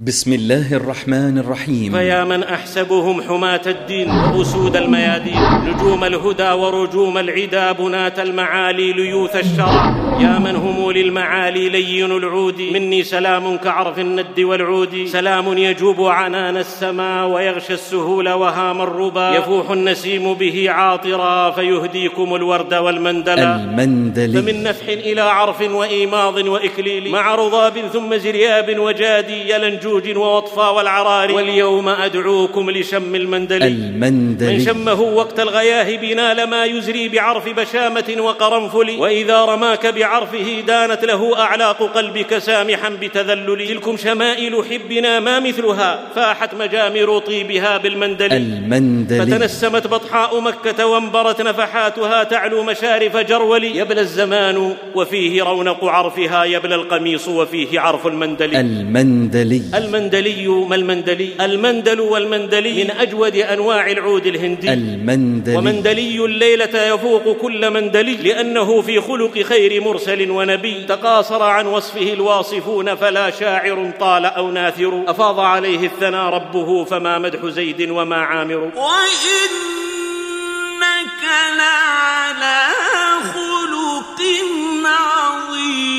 بسم الله الرحمن الرحيم. فيا من أحسبهم حماة الدين واسود الميادين. نجوم الهدى ورجوم العدا بناه المعالي ليوث الشرع. يا من هم للمعالي لين العود. مني سلام كعرف الند والعود. سلام يجوب عنان السماء ويغشى السهول وهام الربا. يفوح النسيم به عاطرا فيهديكم الورد والمندل المندل. فمن نفح إلى عرف وإيماض وإكليل. مع رضاب ثم زرياب وجادي يلنجوج ووطفا والعرار واليوم أدعوكم لشم المندل. المندل. من شمه وقت الغياهب نال ما يزري بعرف بشامة وقرنفل. وإذا رماك بعرفه دانت له أعلاق قلبك سامحا بتذلل. تلكم شمائل حبنا ما مثلها. فاحت مجامر طيبها بالمندل. المندل. فتنسمت بطحاء مكة وانبرت نفحاتها تعلو مشارف جرول. يبلى الزمان وفيه رونق عرفها. يبلى القميص وفيه عرف المندل. المندلي. المندلي ما المندلي؟ المندل والمندلي من أجود أنواع العود الهندي المندلي. ومندلي الليلة يفوق كل مندلي. لأنه في خلق خير مرسل ونبي تقاصر عن وصفه الواصفون فلا شاعر طال أو ناثر أفاض عليه الثنى ربه فما مدح زيد وما عامر وإنك لعلى خلق عظيم.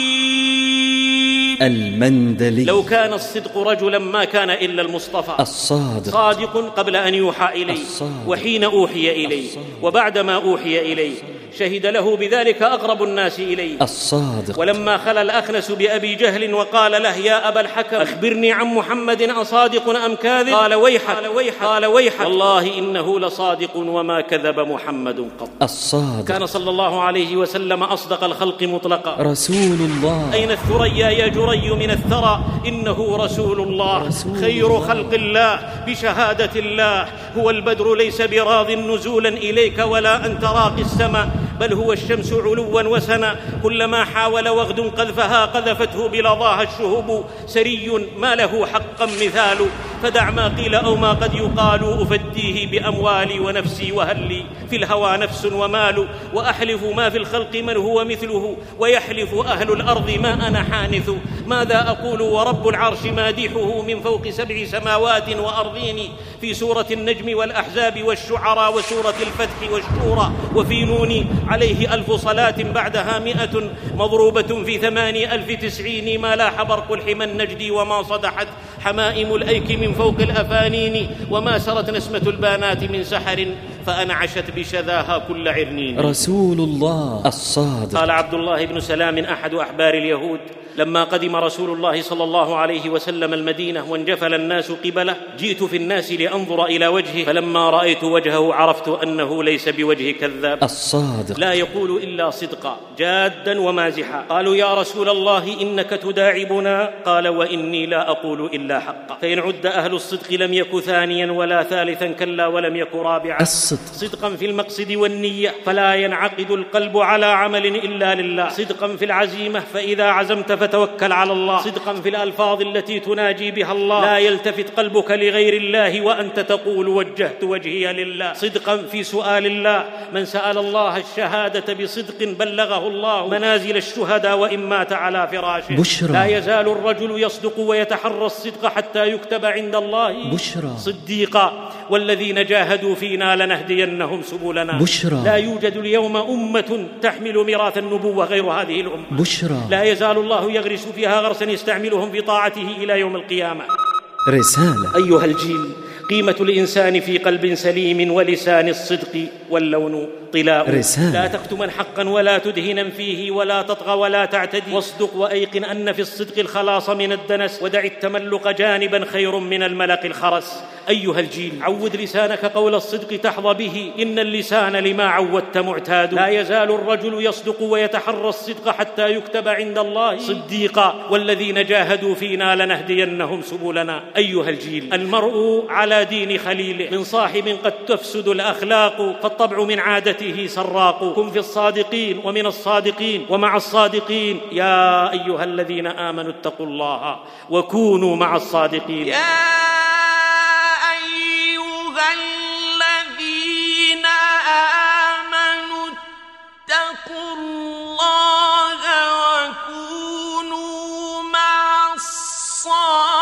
المندلي. لو كان الصدق رجلا ما كان إلا المصطفى. الصادق. صادق قبل أن يوحى إليه. الصادق. وحين أوحي إليه. الصادق. وبعدما أوحي إليه. شهد له بذلك أقرب الناس إليه. الصادق. ولما خلا الأخنس بأبي جهل وقال له يا أبا الحكم أخبرني عن محمد أصادق أم كاذب؟ قال ويحك. قال ويحك. والله إنه لصادق وما كذب محمد قط. الصادق. كان صلى الله عليه وسلم أصدق الخلق مطلقا. رسول الله. أين الثريا يا جري من الثرى؟ إنه رسول الله. رسول خير خلق الله بشهادة الله. هو البدر ليس براض نزولا إليك ولا أنت راقي السماء. بل هو الشمس علوا وسنا كلما حاول وغد قذفها قذفته بلظاها الشهب سري ما له حقا مثال فدع ما قيل أو ما قد يقال. أفديه بأموالي ونفسي وهل لي في الهوى نفس ومال. وأحلف ما في الخلق من هو مثله ويحلف أهل الأرض ما أنا حانث. ماذا أقول ورب العرش مادحه من فوق سبع سماوات وأرضين؟ في سورة النجم والأحزاب والشعراء وسورة الفتح والشورى. وفي نون عليه ألف صلاة بعدها مئة مضروبة في ثماني ألف تسعين ما لاح برق الحمى النجدي وما صدحت حمائم الأيك من فوق الأفانين وما سرت نسمة البانات من سحر فأنعشت بشذاها كل عرنين. رسول الله الصادق قال عبد الله بن سلام أحد أحبار اليهود لما قدم رسول الله صلى الله عليه وسلم المدينة وانجفل الناس قبله جئت في الناس لأنظر إلى وجهه فلما رأيت وجهه عرفت أنه ليس بوجه كذاب. الصادق لا يقول إلا صدقا جادا ومازحا. قالوا يا رسول الله إنك تداعبنا؟ قال وإني لا أقول إلا حقا. فإن عد أهل الصدق لم يك ثانيا ولا ثالثا كلا ولم يك رابعا. الصدق صدقا في المقصد والنية فلا ينعقد القلب على عمل إلا لله. صدقا في العزيمة فإذا عزمت فتوكل على الله. صدقا في الألفاظ التي تناجي بها الله. لا يلتفت قلبك لغير الله وأنت تقول وجهت وجهي لله. صدقا في سؤال الله من سأل الله الشهادة بصدق بلغه الله منازل الشهداء وإن مات على فراشه. بشرى. لا يزال الرجل يصدق ويتحرى الصدق حتى يكتب عند الله. بشرى. صديقا والذين جاهدوا فينا لنهدينهم سبلنا. بشرى. لا يوجد اليوم أمة تحمل ميراث النبوة غير هذه الأمة. بشرى. لا يزال الله يغرس فيها غرسا يستعملهم في طاعته إلى يوم القيامة. رسالة. أيها الجيل قيمة الإنسان في قلب سليم ولسان الصدق واللون طلاء رسالة. لا تكتما حقا ولا تدهنا فيه ولا تطغى ولا تعتدي. واصدق وأيقن أن في الصدق الخلاص من الدنس. ودع التملق جانبا خير من الملق الخرس. أيها الجيل عود لسانك قول الصدق تحظى به. إن اللسان لما عودت معتاد. لا يزال الرجل يصدق ويتحرى الصدق حتى يكتب عند الله. صديقا والذين جاهدوا فينا لنهدينهم سبلنا. أيها الجيل المرء على دين خليله. من صاحب قد تفسد الأخلاق فالطبع من عادته. سراق. كن في الصادقين ومن الصادقين ومع الصادقين. يا أيها الذين آمنوا اتقوا الله وكونوا مع الصادقين. يا أيها الذين آمنوا اتقوا الله وكونوا مع الصادقين.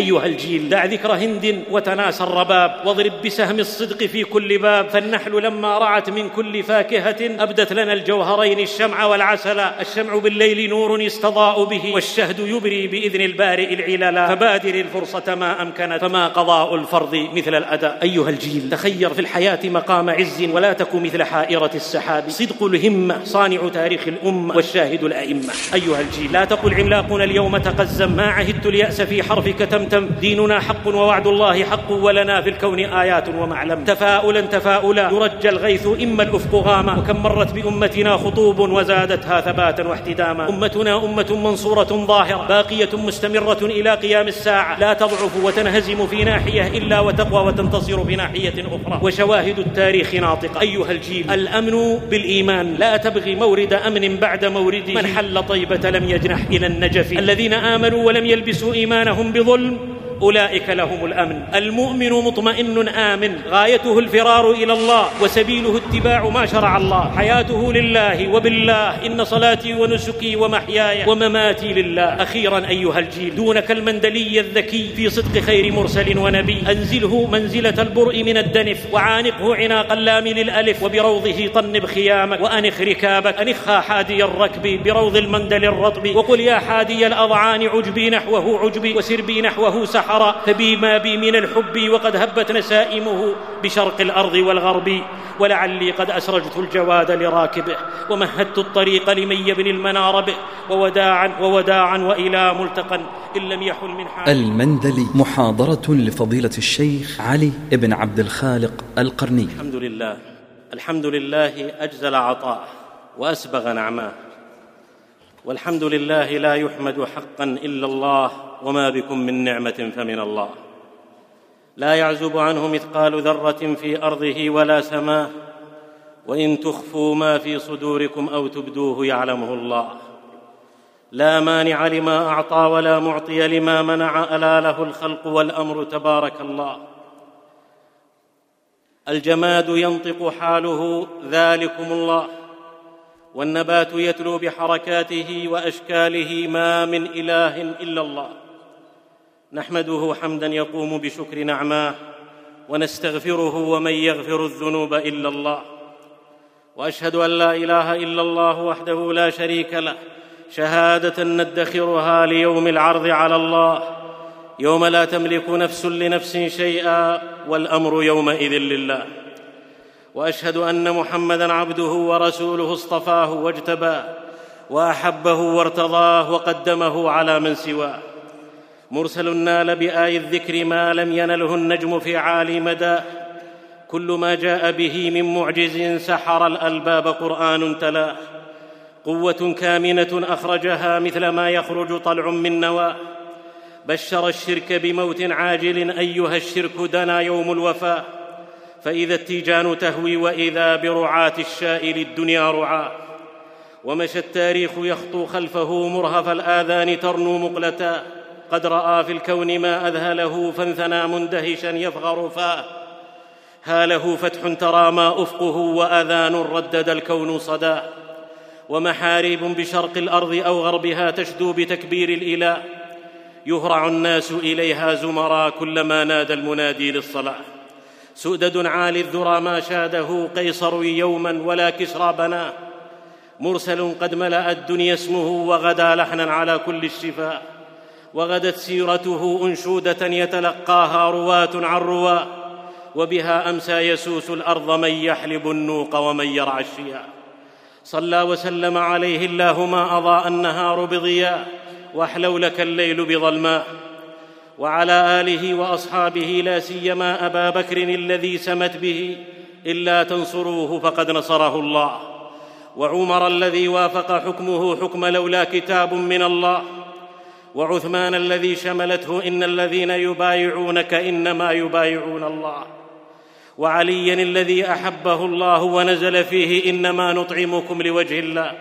أيها الجيل دع ذكر هند وتناسى الرباب واضرب بسهم الصدق في كل باب فالنحل لما رعت من كل فاكهة أبدت لنا الجوهرين الشمع والعسل الشمع بالليل نور يستضاء به والشهد يبري بإذن البارئ العللا فبادر الفرصة ما امكنت فما قضاء الفرض مثل الأداء. أيها الجيل تخير في الحياة مقام عز ولا تك مثل حائرة السحاب. صدق الهمة صانع تاريخ الأمة والشاهد الأئمة. أيها الجيل لا تقل عملاقنا اليوم تقزم ما عهدت اليأس في حرفك تمتم ديننا حق ووعد الله حق ولنا في الكون آيات ومعلم. تفاؤلا تفاؤلا يرجى الغيث إما الأفق غاما. وكم مرت بأمتنا خطوب وزادتها ثباتا واحتداما. أمتنا أمة منصورة ظاهرة باقية مستمرة إلى قيام الساعة. لا تضعف وتنهزم في ناحية إلا وتقوى وتنتصر في ناحيه أخرى. وشواهد التاريخ ناطقة. أيها الجيل الأمن بالإيمان. لا تبغي مورد أمن بعد مورد. من حل طيبة لم يجنح إلى النجف. الذين آمنوا ولم يلبسوا إيمانهم بظلم أولئك لهم الأمن. المؤمن مطمئن آمن. غايته الفرار إلى الله وسبيله اتباع ما شرع الله. حياته لله وبالله. إن صلاتي ونسكي ومحياي ومماتي لله. أخيرا أيها الجيل. دونك المندلي الذكي في صدق خير مرسل ونبي. أنزله منزلة البرء من الدنف. وعانقه عناق اللام للألف. وبروضه طنب خيامك. وانخ ركابك انخها حادي الركب بروض المندل الرطب. وقل يا حادي الأضعان عجبي نحوه عجبي. وسر بي نحوه سحر فبي ما بي من الحب وقد هبت نسائمه بشرق الأرض والغرب ولعلي قد أسرجت الجواد لراكبه ومهدت الطريق لمن يبني المنار به ووداعا ووداعا وإلى ملتقى إن لم يحل من حال. المندلي محاضرة لفضيلة الشيخ علي بن عبد الخالق القرني. الحمد لله. الحمد لله اجزل عطاءه وأسبغ نعماه. والحمد لله لا يحمد حقا إلا الله وما بكم من نعمة فمن الله. لا يعزب عنه مثقال ذرة في أرضه ولا سماه وإن تخفوا ما في صدوركم أو تبدوه يعلمه الله. لا مانع لما أعطى ولا معطي لما منع ألا له الخلق والأمر تبارك الله. الجماد ينطق حاله ذلكم الله والنبات يتلو بحركاته وأشكاله ما من إله إلا الله. نحمده حمدا يقوم بشكر نعماه ونستغفره ومن يغفر الذنوب إلا الله وأشهد أن لا إله إلا الله وحده لا شريك له شهادة ندخرها ليوم العرض على الله يوم لا تملك نفس لنفس شيئا والأمر يومئذ لله وأشهد أن محمدا عبده ورسوله اصطفاه واجتباه وأحبه وارتضاه وقدمه على من سواه مرسل نال باي الذكر ما لم ينله النجم في عالي مداه كل ما جاء به من معجز سحر الألباب قرآن تلاه قوة كامنة أخرجها مثل ما يخرج طلع من نواه بشر الشرك بموت عاجل أيها الشرك دنا يوم الوفاه فإذا التيجان تهوي وإذا برعاة الشاء للدنيا رعاه ومشى التاريخ يخطو خلفه مرهف الآذان ترنو مقلتا. قد رأى في الكون ما أذهله فانثنى مندهشا يفغر فاه هاله فتح ترى ما أفقه وآذان ردد الكون صداه ومحاريب بشرق الأرض أو غربها تشدو بتكبير الإله. يهرع الناس إليها زمرا كلما نادى المنادي للصلاة. سؤدد عالي الذرى ما شاده قيصر يوما ولا كسرى بناه مرسل قد ملأ الدنيا اسمه وغدا لحنا على كل الشفاه وغدت سيرته أنشودة يتلقاها رواه عن رواه وبها أمسى يسوس الأرض من يحلب النوق ومن يرعى الشياه صلى وسلم عليه الله ما أضاء النهار بضياء وأحلو لك الليل بظلماء. وعلى آله وأصحابه لا سيما أبا بكر الذي سمت به إلا تنصروه فقد نصره الله. وعمر الذي وافق حكمه حكم لولا كتاب من الله. وعثمان الذي شملته إن الذين يبايعونك إنما يبايعون الله. وعليا الذي أحبه الله ونزل فيه إنما نطعمكم لوجه الله.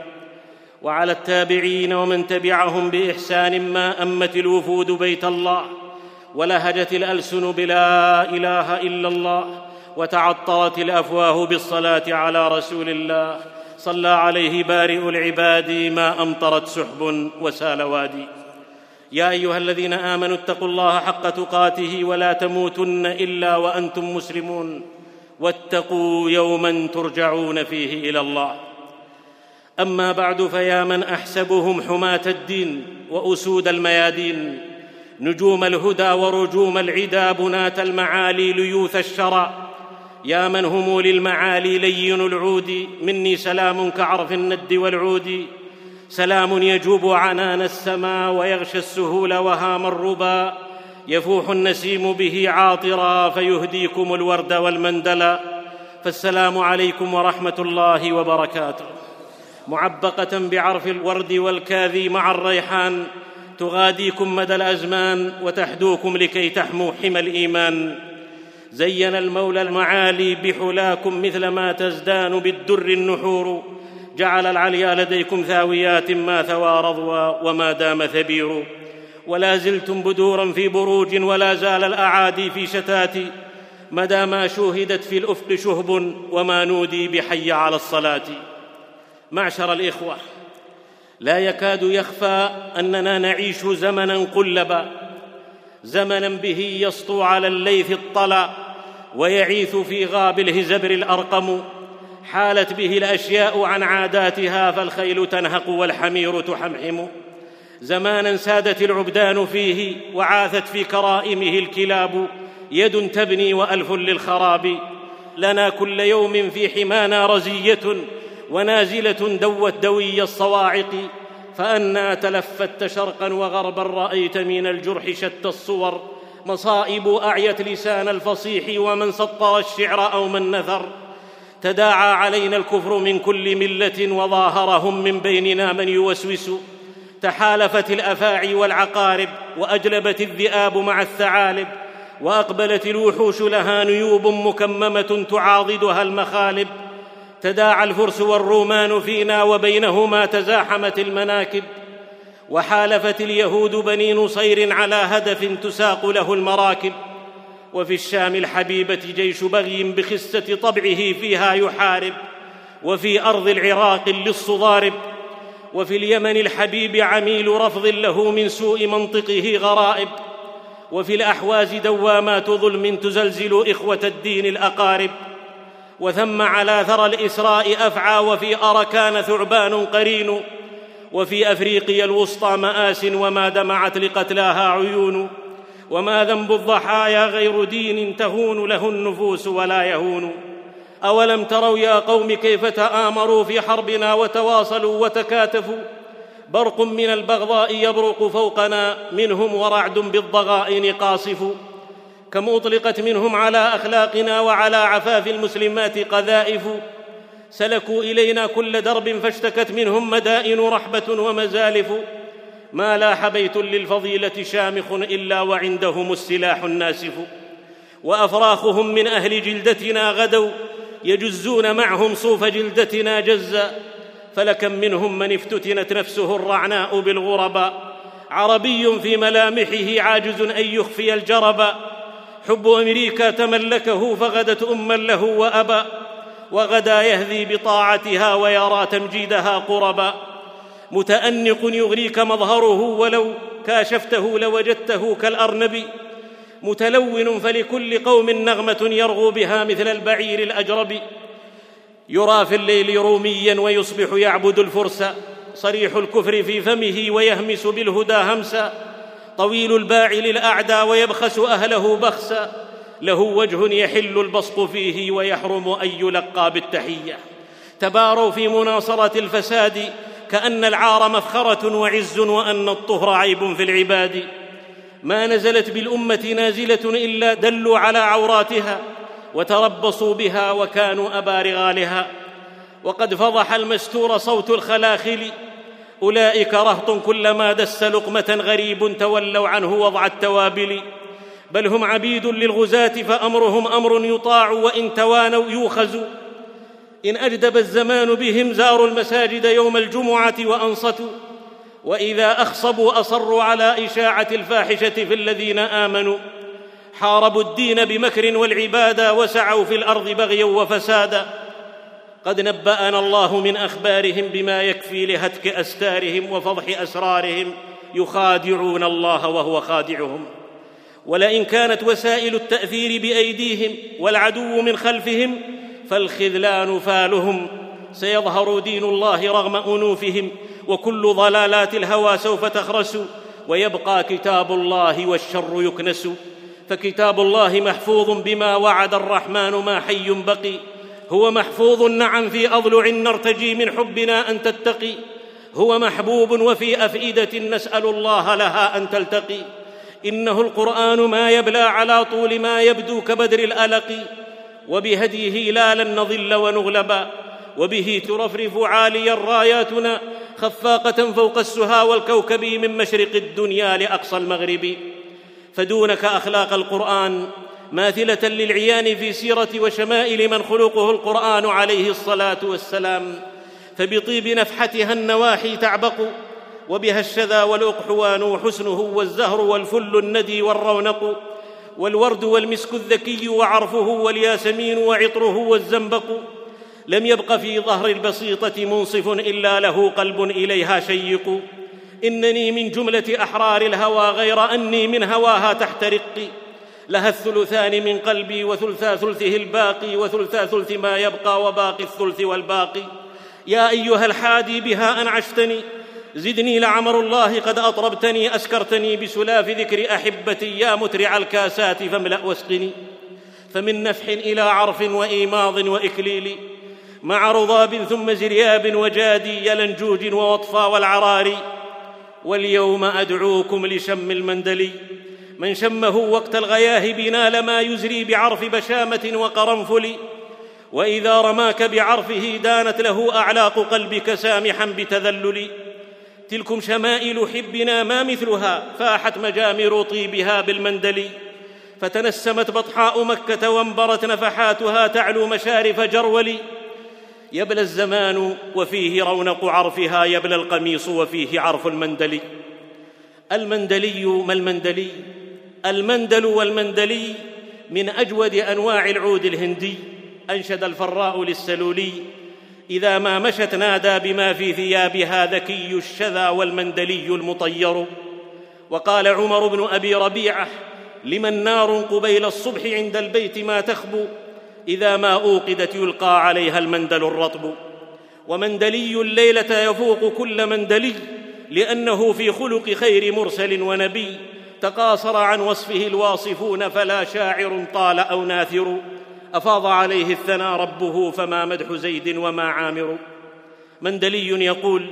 وعلى التابعين ومن تبعهم بإحسان ما أمت الوفود بيت الله. ولهجت الألسن بلا إله إلا الله. وتعطرت الأفواه بالصلاة على رسول الله. صلى عليه بارئ العباد ما أمطرت سحب وسال وادي. يا أيها الذين آمنوا اتقوا الله حق تقاته ولا تموتن إلا وأنتم مسلمون واتقوا يوما ترجعون فيه إلى الله. أما بعد فيا من أحسبهم حماة الدين وأسود الميادين. نجوم الهدى ورجوم العدا بناه المعالي ليوث الشرى. يا من هم للمعالي لين العود. مني سلام كعرف الند والعود. سلام يجوب عنان السماء ويغشى السهول وهام الربا. يفوح النسيم به عاطرا فيهديكم الورد والمندلا فالسلام عليكم ورحمة الله وبركاته. معبقة بعرف الورد والكاذي مع الريحان. تغاديكم مدى الأزمان وتحدوكم لكي تحموا حمى الإيمان. زين المولى المعالي بحلاكم مثل ما تزدان بالدر النحور. جعل العليا لديكم ثاويات ما ثوى رضوى وما دام ثبير. ولا زلتم بدورا في بروج ولا زال الأعادي في شتات. مدى ما شوهدت في الأفق شهب وما نودي بحي على الصلاة. معشر الإخوة لا يكاد يخفى أننا نعيش زمنا قلبا. زمنا به يسطو على الليث الطلا ويعيث في غاب الهزبر الأرقم. حالت به الأشياء عن عاداتها فالخيل تنهق والحمير تحمحم. زمانا سادت العبدان فيه وعاثت في كرائمه الكلاب. يد تبني وألف للخراب. لنا كل يوم في حمانا رزية ونازلة دوت دوي الصواعق. فأنا تلفت شرقا وغربا رأيت من الجرح شتى الصور. مصائب أعيت لسان الفصيح ومن سطر الشعر أو من نثر. تداعى علينا الكفر من كل ملة وظاهرهم من بيننا من يوسوس. تحالفت الأفاعي والعقارب وأجلبت الذئاب مع الثعالب وأقبلت الوحوش لها نيوب مكممة تعاضدها المخالب. تداعى الفرس والرومان فينا وبينهما تزاحمت المناكب. وحالفت اليهود بني نصير على هدف تساق له المراكب. وفي الشام الحبيبة جيش بغي بخسة طبعه فيها يحارب وفي أرض العراق للصضارب وفي اليمن الحبيب عميل رفض له من سوء منطقه غرائب وفي الأحواز دوامات ظلم تزلزل إخوة الدين الأقارب وثم على ثرى الإسراء أفعى وفي أركان ثعبان قرين وفي أفريقيا الوسطى مآس وما دمعت لقتلاها عيون وما ذنب الضحايا غير دين تهون له النفوس ولا يهون. أولم تروا يا قوم كيف تآمروا في حربنا وتواصلوا وتكاتفوا؟ برق من البغضاء يبرق فوقنا منهم ورعد بالضغائن قاصف كم اطلقت منهم على أخلاقنا وعلى عفاف المسلمات قذائف. سلكوا إلينا كل درب فاشتكت منهم مدائن رحبة ومزالف. ما لاح بيت للفضيلة شامخ إلا وعندهم السلاح الناسف وأفراخهم من أهل جلدتنا غدوا يجزون معهم صوف جلدتنا جزا فلكم منهم من افتتنت نفسه الرعناء بالغرباء عربي في ملامحه عاجز أن يخفي الجربا حب أمريكا تملكه فغدت أما له وابا وغدا يهذي بطاعتها ويرى تمجيدها قربا. متأنق يغريك مظهره ولو كاشفته لوجدته كالأرنب. متلون فلكل قوم نغمة يرغو بها مثل البعير الأجرب. يرى في الليل روميا ويصبح يعبد الفرس. صريح الكفر في فمه ويهمس بالهدى همسا. طويل الباع للأعدى ويبخس أهله بخسا. له وجه يحل البسط فيه ويحرم ان يلقى بالتحيه تباروا في مناصرة الفساد. كأن العار مفخرة وعز وأن الطهر عيب في العباد. ما نزلت بالأمة نازلة إلا دلوا على عوراتها وتربصوا بها وكانوا ابارغا لها وقد فضح المستور صوت الخلاخل أولئك رهط كلما دس لقمة غريب تولوا عنه وضع التوابل. بل هم عبيد للغزاة فأمرهم أمر يطاع وإن توانوا يوخزوا. إن أجدب الزمان بهم زاروا المساجد يوم الجمعة وأنصتوا وإذا أخصبوا أصروا على إشاعة الفاحشة في الذين آمنوا. حاربوا الدين بمكر والعبادة وسعوا في الأرض بغيا وفسادا. قد نبأنا الله من أخبارهم بما يكفي لهتك أستارهم وفضح أسرارهم. يخادعون الله وهو خادعهم. ولئن كانت وسائل التأثير بأيديهم والعدو من خلفهم فالخذلان فالهم سيظهر دين الله رغم أنوفهم وكل ضلالات الهوى سوف تخرس ويبقى كتاب الله والشر يكنس. فكتاب الله محفوظ بما وعد الرحمن ما حي بقي. هو محفوظ نعم في أضلع نرتجي من حبنا أن تتقي. هو محبوب وفي أفئدة نسأل الله لها أن تلتقي. إنه القرآن ما يبلى على طول ما يبدو كبدر الألق. وبهديه لا لن نضل ونغلبا وبه ترفرف عاليا راياتنا خفاقة فوق السها والكوكب من مشرق الدنيا لأقصى المغرب. فدونك أخلاق القرآن ماثلة للعيان في سيرة وشمائل من خلقه القرآن عليه الصلاة والسلام. فبطيب نفحتها النواحي تعبق وبها الشذا والأقحوان وحسنه والزهر والفل الندي والرونق. والورد والمسك الذكي وعرفه والياسمين وعطره والزنبق لم يبق في ظهر البسيطة منصف إلا له قلب إليها شيق. إنني من جملة أحرار الهوى غير أني من هواها تحت رقي لها الثلثان من قلبي وثلثا ثلثه الباقي وثلثا ثلث ما يبقى وباقي الثلث والباقي. يا أيها الحادي بها انعشتني زدني لعمر الله قد أطربتني أسكرتني بسلاف ذكر أحبتي يا مترع الكاسات فاملأ واسقني. فمن نفح إلى عرف وإيماض وإكليل مع رضاب ثم زرياب وجادي يلنجوج ووطفى والعراري واليوم أدعوكم لشم المندلي من شمه وقت الغياهب نال ما يزري بعرف بشامة وقرنفل. وإذا رماك بعرفه دانت له أعلاق قلبك سامحا بتذلل. تلكم شمائل حبنا ما مثلها فاحت مجامر طيبها بالمندل. فتنسمت بطحاء مكة وانبرت نفحاتها تعلو مشارف جرول. يبلى الزمان وفيه رونق عرفها يبلى القميص وفيه عرف المندل. المندلي ما المندلي؟ المندل والمندلي من أجود أنواع العود الهندي. أنشد الفراء للسلولي إذا ما مشت نادى بما في ثيابها ذكي الشذا والمندلي المطير. وقال عمر بن أبي ربيعة لمن نار قبيل الصبح عند البيت ما تخبو إذا ما أوقدت يلقى عليها المندل الرطب. ومندلي الليلة يفوق كل مندلي لأنه في خلق خير مرسل ونبي. تقاصر عن وصفه الواصفون فلا شاعر طال أو ناثر. أفاض عليه الثنى ربه فما مدح زيد وما عامر. مندلي يقول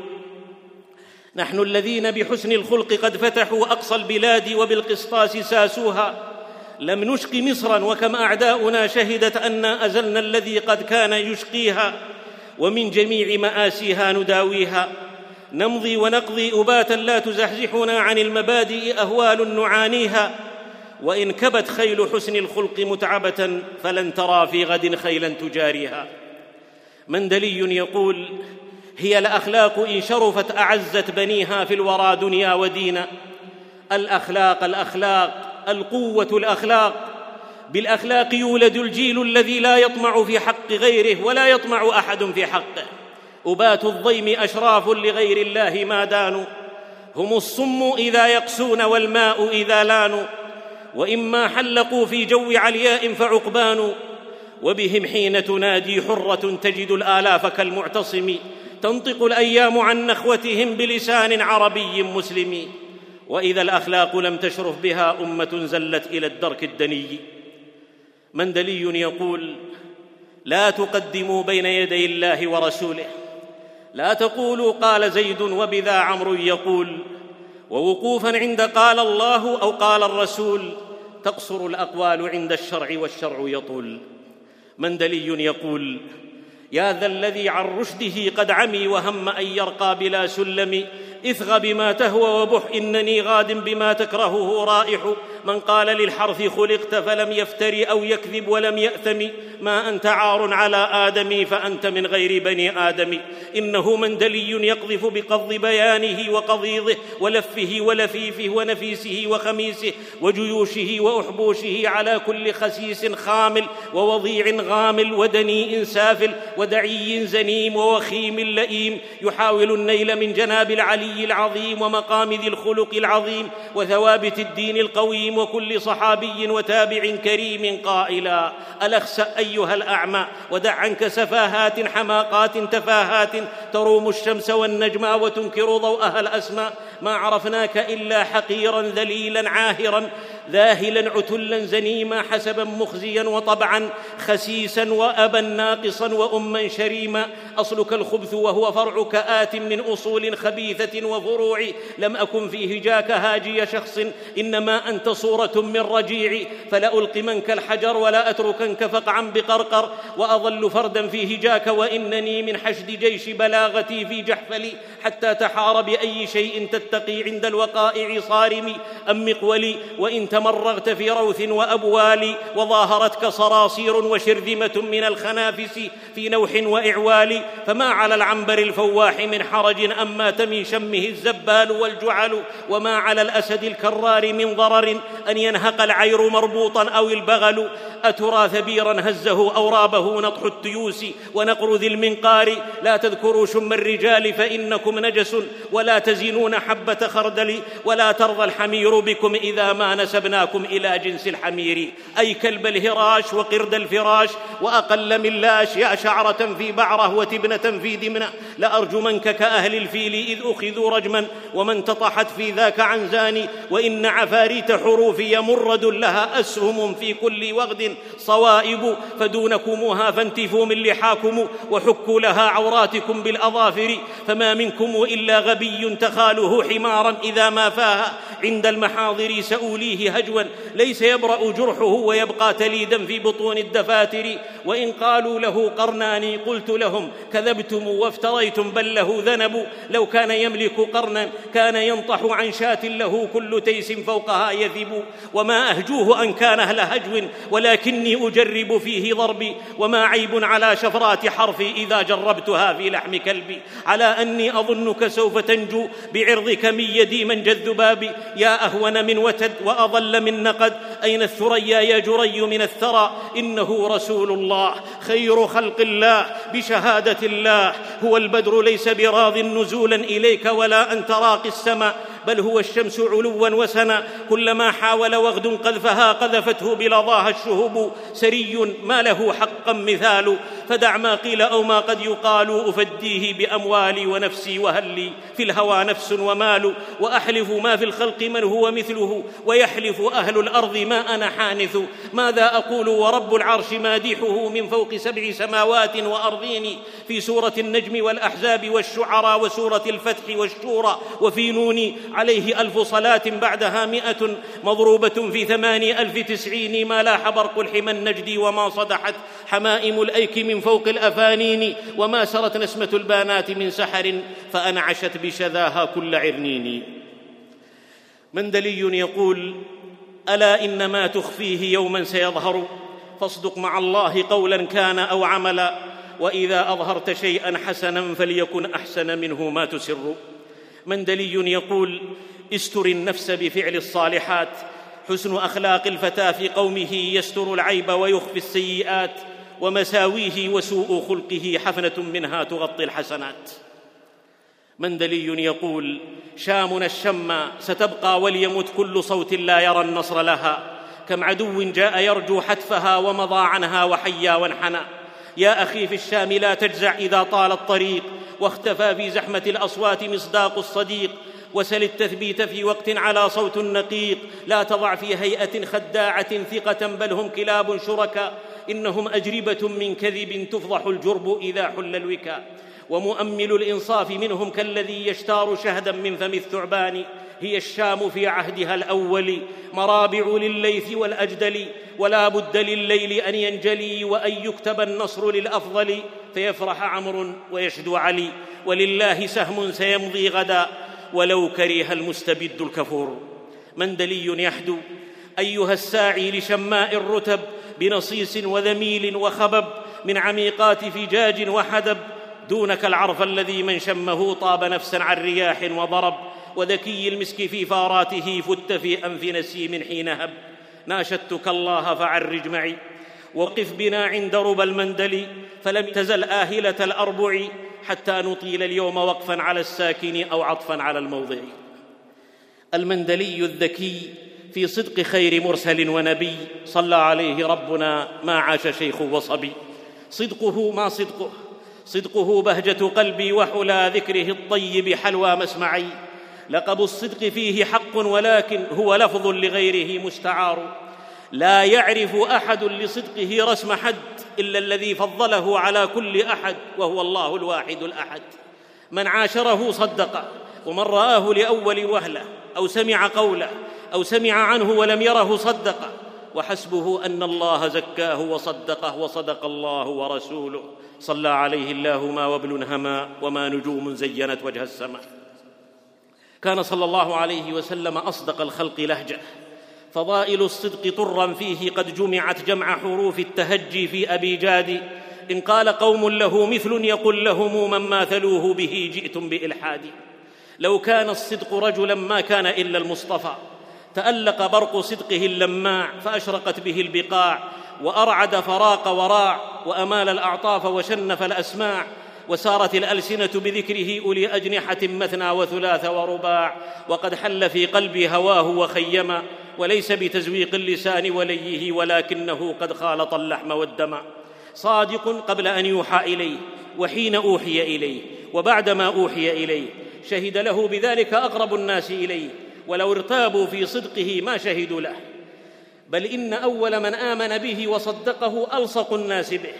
نحن الذين بحسن الخلق قد فتحوا أقصى البلاد وبالقسطاس ساسوها. لم نشق مصرا وكم أعداؤنا شهدت انا أزلنا الذي قد كان يشقيها. ومن جميع مآسيها نداويها. نمضي ونقضي أباتا لا تزحزحنا عن المبادئ أهوال نعانيها. وإن كبت خيل حسن الخلق متعبة فلن ترى في غد خيلا تجاريها. مندلي يقول هي الأخلاق إن شرفت أعزت بنيها في الورى دنيا ودينا. الأخلاق الأخلاق القوة الأخلاق. بالأخلاق يولد الجيل الذي لا يطمع في حق غيره ولا يطمع أحد في حقه. أبات الضيم أشراف لغير الله ما دانوا. هم الصم إذا يقسون والماء إذا لانوا. وإما حلقوا في جو علياء فعقبان وبهم حين تنادي حرة تجد الآلاف كالمعتصم تنطق الأيام عن نخوتهم بلسان عربي مسلم. وإذا الأخلاق لم تشرف بها أمة زلت إلى الدرك الدني. مندلي يقول لا تقدموا بين يدي الله ورسوله. لا تقولوا قال زيد وبذا عمرو يقول. ووقوفا عند قال الله أو قال الرسول تقصر الأقوال عند الشرع والشرع يطول. مندلي يقول يا ذا الذي عن رشده قد عمي وهم أن يرقى بلا سلم اثغ بما تهوى وبح إنني غاد بما تكرهه رائح. من قال للحرث خلقت فلم يفتري أو يكذب ولم يأثم. ما أنت عار على آدم فأنت من غير بني آدم. إنه مندلي يقذف بقض بيانه وقضيضه ولفه ولفيفه ونفيسه وخميسه وجيوشه وأحبوشه على كل خسيس خامل ووضيع غامل ودنيء سافل ودعي زنيم ووخيم لئيم. يحاول النيل من جناب العلي العلي العظيم ومقام ذي الخلق العظيم وثوابت الدين القويم وكل صحابي وتابع كريم قائلا الاخسا أيها الأعمى ودع عنك سفاهات حماقات تفاهات تروم الشمس والنجم وتنكر ضوءها الاسماء ما عرفناك إلا حقيرا ذليلا عاهرا ذاهلا عتلا زنيما حسبا مخزيا وطبعا خسيسا وابا ناقصا واما شريما. أصلك الخبث وهو فرعك آت من أصول خبيثة وفروع. لم أكن في هجاك هاجي شخص إنما أنت صورة من رجيع. فلالقمنك الحجر ولا اتركنك فقعا بقرقر. وأظل فردا في هجاك وإنني من حشد جيش بلاغتي في جحفلي حتى تحار بأي شيء تتقي عند الوقائع صارمي. ام مقولي وإن تمرغت في روث وأبوال وظاهرتك صراصير وشرذمة من الخنافس في نوح وإعوال فما على العنبر الفواح من حرج مات من شمه الزبال والجعل وما على الأسد الكرار من ضرر أن ينهق العير مربوطا أو البغل. أترى ثبيرا هزه أورابه نطح التيوس ونقر ذي المنقار. لا تذكروا شم الرجال فإنكم نجس ولا تزنون حبة خردل ولا ترضى الحمير بكم إذا ما نسبناكم إلى جنس الحمير. أي كلب الهراش وقرد الفراش وأقل من لاش يا شعرة في بعرة وتبنة في دمنة. لأرجمنك كأهل الفيل إذ أخذوا رجما. ومن تطحت في ذاك عنزاني وإن عفاريت حروفي مرد لها أسهم في كل وغد. صوائب فدونكموها فانتفوا من لحاكم. وحكوا لها عوراتكم بالأظافر. فما منكم إلا غبي تخاله حمارا إذا ما فاها عند المحاضر سأوليه هجوا ليس يبرأ جرحه ويبقى تليدا في بطون الدفاتر. وإن قالوا له قرنان قلت لهم كذبتم وافتريتم بل له ذنب. لو كان يملك قرنا كان ينطح عن شاة له كل تيس فوقها يذب. وما أهجوه أن كان أهل هجو ولكني أجرب فيه ضربي وما عيب على شفرات حرفي إذا جربتها في لحم كلبي على أني أظنك سوف تنجو بعرضك من يدي من جذباب يا أهون من وتد وأضل من نقد أين الثريا يا جري من الثرى؟ إنه رسول الله. خير خلق الله بشهادة الله. هو البدر ليس براض نزولا إليك ولا أنت راقي السماء. بل هو الشمس علوا وسنا كلما حاول وغد قذفها قذفته بلظاها الشهب. سري ما له حقا مثال. فدع ما قيل أو ما قد يقال أفديه بأموالي ونفسي وهل لي في الهوى نفس ومال. وأحلف ما في الخلق من هو مثله. ويحلف أهل الأرض ما أنا حانث. ماذا أقول ورب العرش مادحه من فوق سبع سماوات وأرضين؟ في سورة النجم والأحزاب والشعراء وسورة الفتح والشورى. وفي نون عليه ألف صلاة بعدها مئة مضروبة في ثماني ألف تسعين ما لاح برق الحمى النجدي وما صدحت حمائم الأيك من فوق الأفانين وما سرت نسمة البانات من سحر فأنعشت بشذاها كل عرنين. مندلي يقول ألا إن ما تخفيه يوما سيظهر؟ فاصدق مع الله قولا كان أو عملا وإذا أظهرت شيئا حسنا فليكن أحسن منه ما تسر. مندلي يقول استر النفس بفعل الصالحات حسن أخلاق الفتى في قومه يستر العيب ويخفي السيئات ومساويه وسوء خلقه حفنة منها تغطي الحسنات. مندلي يقول شامنا الشم ستبقى وليمت كل صوت لا يرى النصر لها. كم عدو جاء يرجو حتفها ومضى عنها وحيا وانحنى. يا أخي في الشام لا تجزع إذا طال الطريق واختفى في زحمة الأصوات مصداق الصديق وسل التثبيت في وقت على صوت نقيق لا تضع في هيئة خداعة ثقة بل هم كلاب شركاء. إنهم أجربة من كذب تفضح الجرب إذا حل الوكاء. ومؤمل الإنصاف منهم كالذي يشتار شهدا من فم الثعبان. هي الشام في عهدها الأول. مرابع للليث والأجدل. ولا بد لليل أن ينجلي وأن يكتب النصر للأفضل. فيفرح عمرو ويشدو علي ولله سهم سيمضي غدا ولو كره المستبد الكفور. مندلي يحدو أيها الساعي لشماء الرتب بنصيص وذميل وخبب من عميقات فجاج وحدب. دونك العرف الذي من شمه طاب نفسا عن رياح وضرب وذكي المسك في فاراته فت في أنف نسيم حين هب. ناشدتك الله فعرج معي. وقف بنا عند ربى المندل فلم تزل آهلة الأربع حتى نطيل اليوم وقفا على الساكن أو عطفا على الموضع. المندلي الذكي في صدق خير مرسل ونبي صلى عليه ربنا ما عاش شيخ وصبي. صدقه ما صدقه صدقه بهجة قلبي وحلى ذكره الطيب حلوى مسمعي. لقب الصدق فيه حق ولكن هو لفظ لغيره مستعار. لا يعرف أحد لصدقه رسم حد إلا الذي فضله على كل أحد وهو الله الواحد الأحد. من عاشره صدقه ومن رآه لأول وهلة أو سمع قوله أو سمع عنه ولم يره صدقه وحسبه أن الله زكاه وصدقه وصدق الله ورسوله. صلى عليه الله ما وبل هما وما نجوم زينت وجه السماء. كان صلى الله عليه وسلم أصدق الخلق لهجة. فضائل الصدق طرا فيه قد جمعت جمع حروف التهجي في أبي جاد. إن قال قوم له مثل يقل لهم من ماثلوه به جئتم بإلحاد. لو كان الصدق رجلا ما كان إلا المصطفى. تألق برق صدقه اللماع فأشرقت به البقاع. وأرعد فراق وراع. وأمال الأعطاف وشنف الأسماع. وسارت الألسنة بذكره أولي أجنحة مثنى وثلاث ورباع. وقد حل في قلبي هواه وخيما. وليس بتزويق اللسان وليه ولكنه قد خالط اللحم والدم. صادق قبل أن يوحى إليه وحين أوحي إليه وبعدما أوحي إليه شهد له بذلك أقرب الناس إليه ولو ارتابوا في صدقه ما شهدوا له. بل إن أول من آمن به وصدقه ألصق الناس به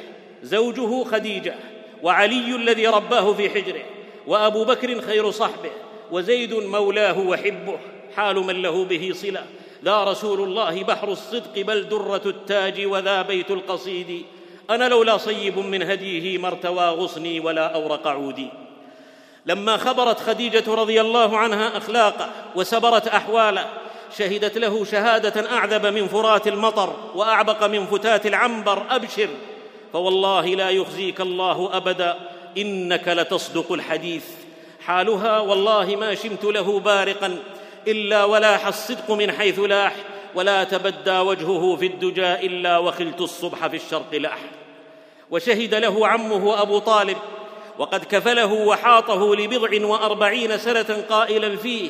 زوجه خديجة وعلي الذي رباه في حجره وأبو بكر خير صحبه وزيد مولاه وحبه حال من له به صلة ذا رسول الله بحر الصدق بل درة التاج وذا بيت القصيد. أنا لولا صيب من هديه ما ارتوى غصني ولا أورق عودي. لما خبرت خديجة رضي الله عنها اخلاقه وسبرت احواله شهدت له شهادة أعذب من فرات المطر وأعبق من فتات العنبر. أبشر فوالله لا يخزيك الله أبدا. إنك لتصدق الحديث. حالها والله ما شمت له بارقا. إلا ولاح الصدق من حيث لاح ولا تبدى وجهه في الدجى إلا وخلت الصبح في الشرق لاح. وشهد له عمه أبو طالب وقد كفله وحاطه لبضع وأربعين سنة قائلا فيه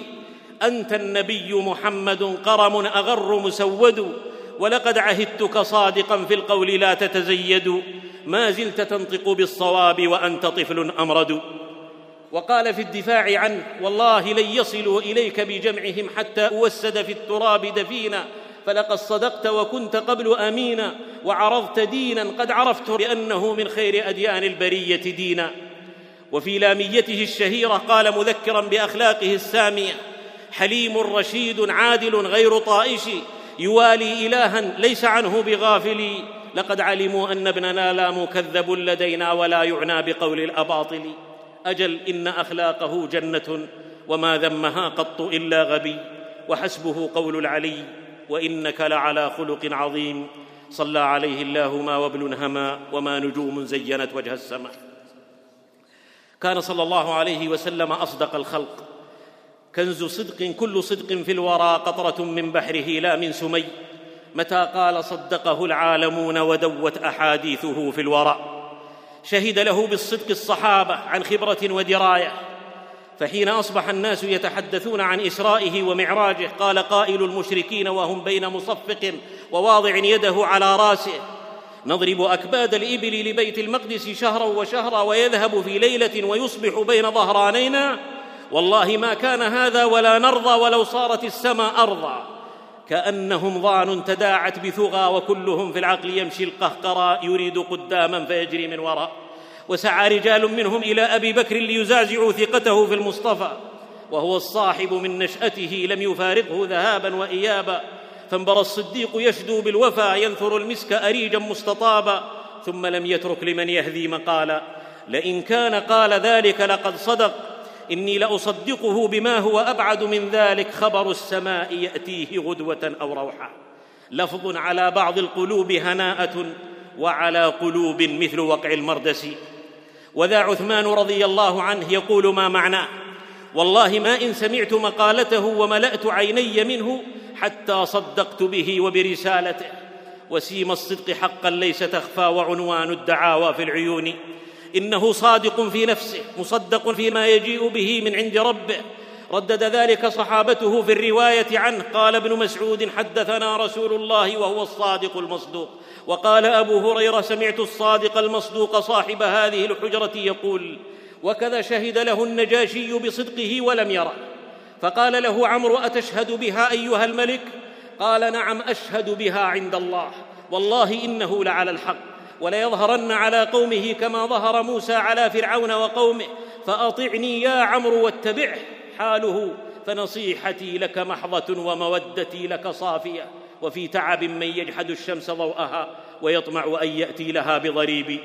أنت النبي محمد قرم أغر مسود ولقد عهدتك صادقا في القول لا تتزيد ما زلت تنطق بالصواب وأنت طفل أمرد. وقال في الدفاع عنه والله لن يصلوا إليك بجمعهم حتى أوسد في التراب دفينا فلقد صدقت وكنت قبل أمينا وعرضت دينا قد عرفت بأنه من خير أديان البرية دينا. وفي لاميته الشهيرة قال مذكرا بأخلاقه السامية حليم رشيد عادل غير طائش يوالي الها ليس عنه بغافل لقد علموا أن ابننا لا مكذب لدينا ولا يعنى بقول الأباطل. أجل إن أخلاقه جنة وما ذمها قط إلا غبي وحسبه قول العلي وإنك لعلى خلق عظيم صلى عليه الله ما وبل هما وما نجوم زينت وجه السماء كان صلى الله عليه وسلم أصدق الخلق. كنز صدق كل صدق في الورى قطرة من بحره لا من سمي. متى قال صدقه العالمون ودوت أحاديثه في الورى. شهد له بالصدق الصحابة عن خبرة ودراية. فحين أصبح الناس يتحدثون عن إسرائه ومعراجه قال قائل المشركين وهم بين مصفق وواضع يده على رأسه. نضرب أكباد الإبل لبيت المقدس شهرا وشهرا ويذهب في ليلة ويصبح بين ظهرانينا. والله ما كان هذا ولا نرضى ولو صارت السماء أرضا. كأنهم ضان تداعت بثغى وكلهم في العقل يمشي القهقرى يريد قداما فيجري من وراء. وسعى رجال منهم إلى أبي بكر ليزازعوا ثقته في المصطفى. وهو الصاحب من نشأته لم يفارقه ذهابا وايابا. فانبرى الصديق يشدو بالوفا ينثر المسك اريجا مستطابا. ثم لم يترك لمن يهذي مقالا. لئن كان قال ذلك لقد صدق. إني لأصدقه بما هو أبعد من ذلك. خبر السماء يأتيه غدوة أو روحا. لفظ على بعض القلوب هناءة وعلى قلوب مثل وقع المردس. وذا عثمان رضي الله عنه يقول ما معناه والله ما إن سمعت مقالته وملأت عيني منه حتى صدقت به وبرسالته. وسيم الصدق حقا ليس تخفى وعنوان الدعاوى في العيون. إنه صادق في نفسه مصدق فيما يجيء به من عند ربه. ردد ذلك صحابته في الرواية عنه. قال ابن مسعود حدثنا رسول الله وهو الصادق المصدوق. وقال أبو هريرة سمعت الصادق المصدوق صاحب هذه الحجرة يقول وكذا شهد له النجاشي بصدقه ولم يره. فقال له عمرو أتشهد بها أيها الملك؟ قال نعم أشهد بها عند الله. والله إنه لعلى الحق. وليظهرن على قومه كما ظهر موسى على فرعون وقومه فأطعني يا عمرو واتبعه. حاله فنصيحتي لك محضة ومودتي لك صافية وفي تعب من يجحد الشمس ضوءها ويطمع أن يأتي لها بضريب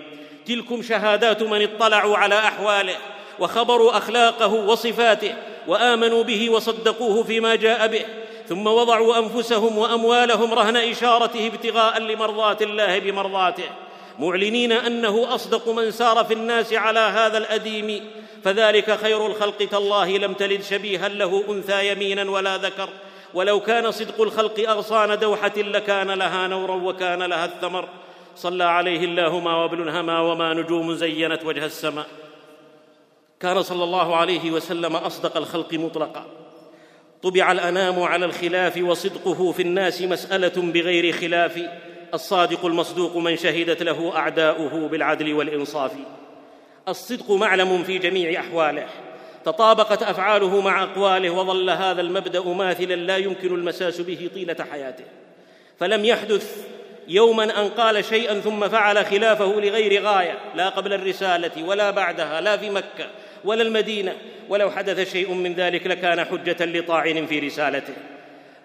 تلكم شهادات من اطلعوا على أحواله وخبروا أخلاقه وصفاته وآمنوا به وصدقوه فيما جاء به. ثم وضعوا أنفسهم وأموالهم رهن إشارته ابتغاء لمرضات الله بمرضاته. معلنين أنه أصدق من سار في الناس على هذا الأديم. فذلك خير الخلق تالله لم تلد شبيها له أنثى يمينا ولا ذكر. ولو كان صدق الخلق أغصان دوحة لكان لها نورا وكان لها الثمر. صلى عليه الله ما وبل هما وما نجوم زينت وجه السماء. كان صلى الله عليه وسلم أصدق الخلق مطلقا. طبع الأنام على الخلاف وصدقه في الناس مسألة بغير خلاف. الصادق المصدوق من شهدت له أعداؤه بالعدل والإنصاف. الصدق معلم في جميع أحواله. تطابقت أفعاله مع أقواله وظل هذا المبدأ ماثلا لا يمكن المساس به طيلة حياته. فلم يحدث يوما أن قال شيئا ثم فعل خلافه لغير غاية لا قبل الرسالة ولا بعدها لا في مكة ولا المدينة. ولو حدث شيء من ذلك لكان حجة لطاعن في رسالته.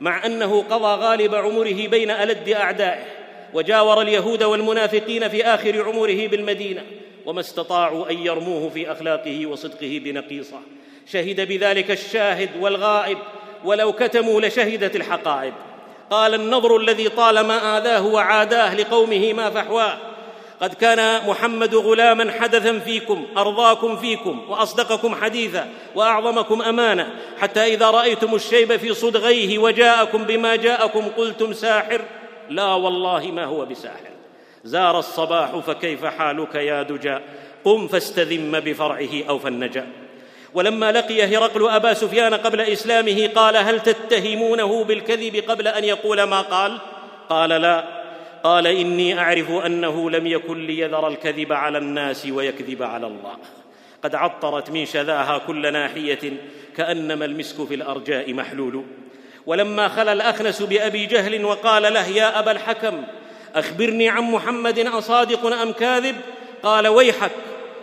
مع أنه قضى غالب عمره بين ألد أعدائه. وجاور اليهود والمنافقين في آخر عمره بالمدينة وما استطاعوا أن يرموه في أخلاقه وصدقه بنقيصة. شهد بذلك الشاهد والغائب ولو كتموا لشهدت الحقائب. قال النضر الذي طالما آذاه وعاداه لقومه ما فحواه. قد كان محمد غلاما حدثا فيكم أرضاكم فيكم وأصدقكم حديثا وأعظمكم أمانة. حتى إذا رأيتم الشيب في صدغيه وجاءكم بما جاءكم قلتم ساحر. لا والله ما هو بساحر. زار الصباح فكيف حالك يا دجى قم فاستذم بفرعه أو فالنجا. ولما لقي هرقل أبا سفيان قبل إسلامه قال هل تتهمونه بالكذب قبل أن يقول ما قال؟ قال لا. قال إني أعرف أنه لم يكن ليذر الكذب على الناس ويكذب على الله. قد عطرت من شذاها كل ناحية كأنما المسك في الأرجاء محلول. ولما خلا الأخنس بأبي جهل وقال له يا أبا الحكم أخبرني عن محمد أصادق أم كاذب؟ قال ويحك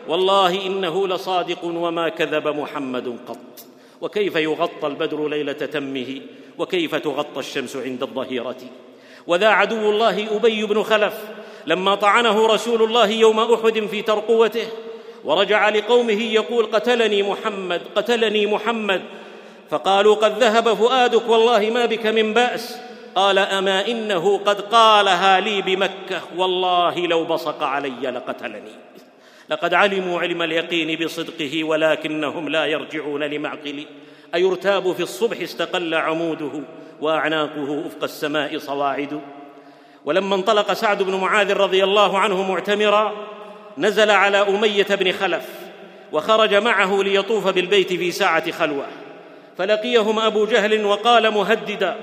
والله إنه لصادق وما كذب محمد قط. وكيف يغطى البدر ليلة تمه؟ وكيف تغطى الشمس عند الظهيرة؟ وذا عدو الله أبي بن خلف لما طعنه رسول الله يوم أحد في ترقوته ورجع لقومه يقول قتلني محمد قتلني محمد. فقالوا قد ذهب فؤادك والله ما بك من بأس. قال أما إنه قد قالها لي بمكة والله لو بصق علي لقتلني. لقد علموا علم اليقين بصدقه ولكنهم لا يرجعون لمعقل أيرتاب في الصبح استقل عموده وأعناقه أفق السماء صواعد. ولما انطلق سعد بن معاذ رضي الله عنه معتمرا نزل على أمية بن خلف وخرج معه ليطوف بالبيت في ساعة خلوة. فلقيهم أبو جهل وقال مهددا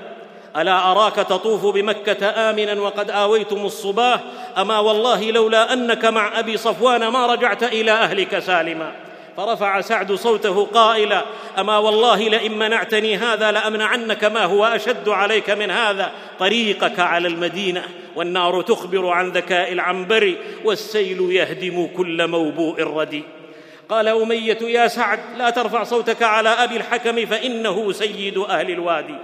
ألا أراك تطوف بمكة آمنا وقد آويتم الصباه أما والله لولا أنك مع أبي صفوان ما رجعت إلى أهلك سالما. فرفع سعد صوته قائلا أما والله لئن منعتني هذا لأمنعنك ما هو أشد عليك من هذا. طريقك على المدينة والنار تخبر عن ذكاء العنبر والسيل يهدم كل موبوء ردي قال أمية يا سعد لا ترفع صوتك على أبي الحكم فإنه سيد أهل الوادي.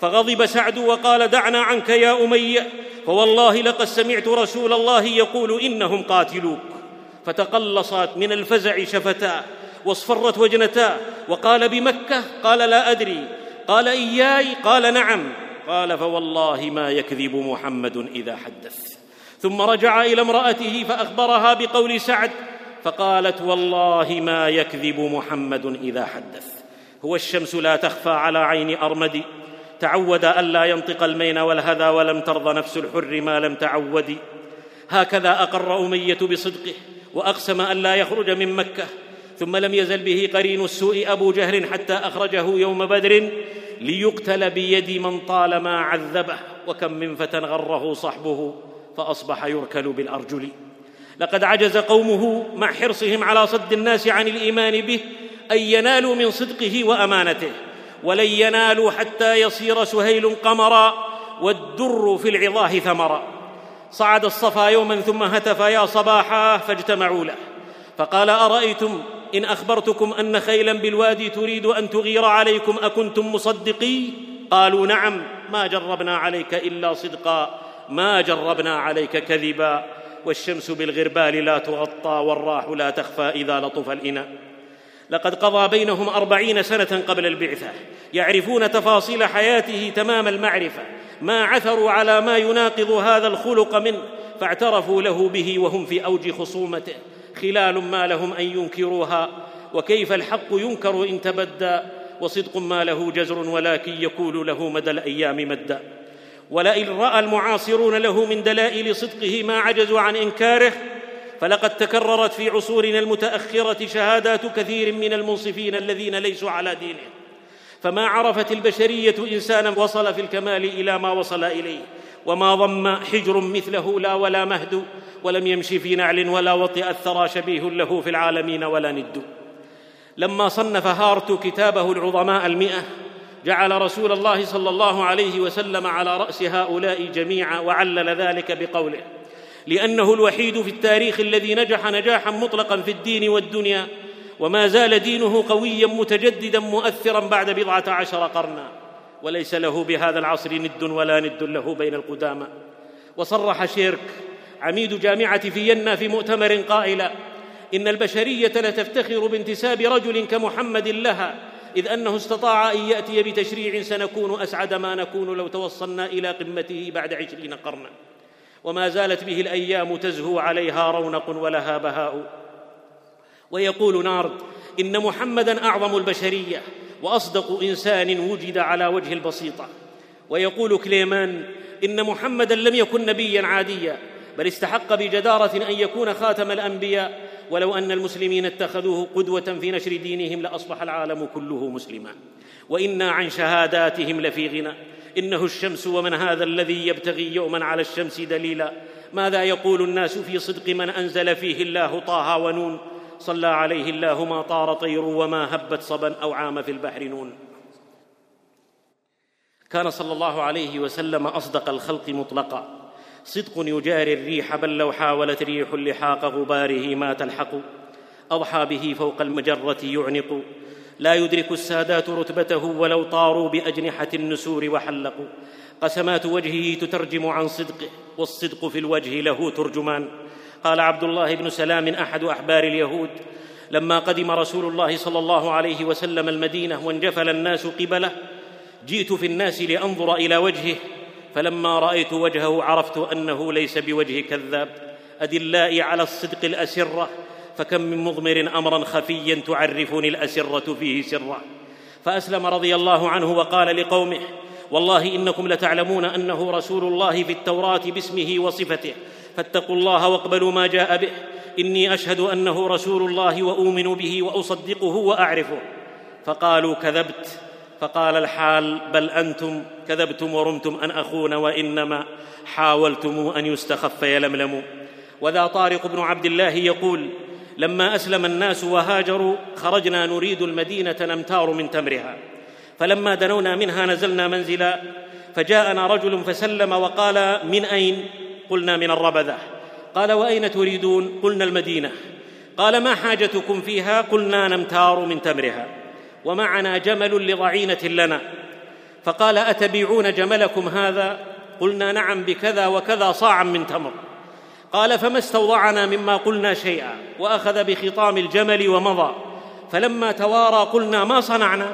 فغضب سعد وقال دعنا عنك يا أمية. فوالله لقد سمعت رسول الله يقول إنهم قاتلوك. فتقلصت من الفزع شفتاه واصفرت وجنتاه وقال بمكة؟ قال لا أدري. قال إياي؟ قال نعم. قال فوالله ما يكذب محمد إذا حدث. ثم رجع إلى امرأته فأخبرها بقول سعد فقالت والله ما يكذب محمد إذا حدث. هو الشمس لا تخفى على عين أرمد. تعود الا ينطق المين والهذا ولم ترض نفس الحر ما لم تعود. هكذا أقر أمية بصدقه وأقسم أن لا يخرج من مكة. ثم لم يزل به قرين السوء أبو جهل حتى أخرجه يوم بدر ليقتل بيد من طالما عذبه. وكم من فتى غره صحبه فأصبح يركل بالأرجل. لقد عجز قومه مع حرصهم على صد الناس عن الإيمان به أن ينالوا من صدقه وأمانته ولن ينالوا حتى يصير سهيل قمرا والدر في العظاه ثمرا. صعد الصفا يوما ثم هتف يا صباحا فاجتمعوا له. فقال أرأيتم إن أخبرتكم أن خيلا بالوادي تريد أن تغير عليكم أكنتم مصدقي؟ قالوا نعم ما جربنا عليك إلا صدقا ما جربنا عليك كذبا. والشمس بالغربال لا تغطى والراح لا تخفى إذا لطف الإناء. لقد قضى بينهم أربعين سنة قبل البعثة يعرفون تفاصيل حياته تمام المعرفة ما عثروا على ما يناقض هذا الخلق منه فاعترفوا له به وهم في أوج خصومته. خلال ما لهم أن ينكروها وكيف الحق ينكر إن تبدى وصدق ما له جزر ولكن يكون له مدى الأيام مدا ولئن رأى المعاصرون له من دلائل صدقه ما عجزوا عن إنكاره فلقد تكررت في عصورنا المتأخرة شهادات كثير من المنصفين الذين ليسوا على دينه. فما عرفت البشرية إنسانا وصل في الكمال إلى ما وصل إليه وما ضم حجر مثله لا ولا مهد ولم يمش في نعل ولا وطئ الثرى شبيه له في العالمين ولا ند. لما صنف هارت كتابه العظماء المئة جعل رسول الله صلى الله عليه وسلم على رأس هؤلاء جميعا وعلل ذلك بقوله. لأنه الوحيد في التاريخ الذي نجح نجاحا مطلقا في الدين والدنيا وما زال دينه قويا متجددا مؤثرا بعد بضعة عشر قرنا. وليس له بهذا العصر ند ولا ند له بين القدامى. وصرح شيرك عميد جامعة فيينا في مؤتمر قائلا إن البشرية لتفتخر بانتساب رجل كمحمد لها إذ أنه استطاع أن يأتي بتشريع سنكون أسعد ما نكون لو توصلنا إلى قمته بعد عشرين قرنا. وما زالت به الأيام تزهو عليها رونق ولها بهاء. ويقول نارد إن محمدا أعظم البشرية وأصدق إنسان وجد على وجه البسيطة. ويقول كليمان إن محمدا لم يكن نبيا عاديا بل استحق بجدارة أن يكون خاتم الأنبياء ولو أن المسلمين اتخذوه قدوة في نشر دينهم لأصبح العالم كله مسلما. وإنا عن شهاداتهم لفي غنى. إنه الشمس ومن هذا الذي يبتغي يوما على الشمس دليلا. ماذا يقول الناس في صدق من أنزل فيه الله طه ونون؟ صلى عليه الله ما طار طير وما هبت صبا أو عام في البحر نون. كان صلى الله عليه وسلم أصدق الخلق مطلقا. صدق يجاري الريح بل لو حاولت ريح لحاق غباره ما تلحق. أضحى به فوق المجرة يعنق. لا يدرك السادات رتبته ولو طاروا بأجنحة النسور وحلقوا. قسمات وجهه تترجم عن صدقه والصدق في الوجه له ترجمان. قال عبد الله بن سلام أحد أحبار اليهود لما قدم رسول الله صلى الله عليه وسلم المدينة وانجفل الناس قبله جئت في الناس لأنظر إلى وجهه. فلما رأيت وجهه عرفت أنه ليس بوجه كذاب. أدلائي على الصدق الأسرة فكم من مضمر امرا خفيا تعرفني الأسرة فيه سرا. فأسلم رضي الله عنه وقال لقومه والله إنكم لتعلمون أنه رسول الله في التوراة باسمه وصفته. فاتقوا الله واقبلوا ما جاء به. إني أشهد أنه رسول الله وأؤمن به وأصدقه وأعرفه. فقالوا كذبت. فقال الحال بل أنتم كذبتم ورمتم أن أخون وإنما حاولتم أن يستخف يلملم. وذا طارق بن عبد الله يقول لما أسلم الناس وهاجروا خرجنا نريد المدينة نمتار من تمرها. فلما دنونا منها نزلنا منزلا فجاءنا رجل فسلم وقال من أين؟ قلنا من الربذة. قال وأين تريدون؟ قلنا المدينة. قال ما حاجتكم فيها؟ قلنا نمتار من تمرها. ومعنا جمل لضعينة لنا. فقال أتبيعون جملكم هذا؟ قلنا نعم بكذا وكذا صاعا من تمر. قال فما استوضعنا مما قلنا شيئا وأخذ بخطام الجمل ومضى. فلما توارى قلنا ما صنعنا؟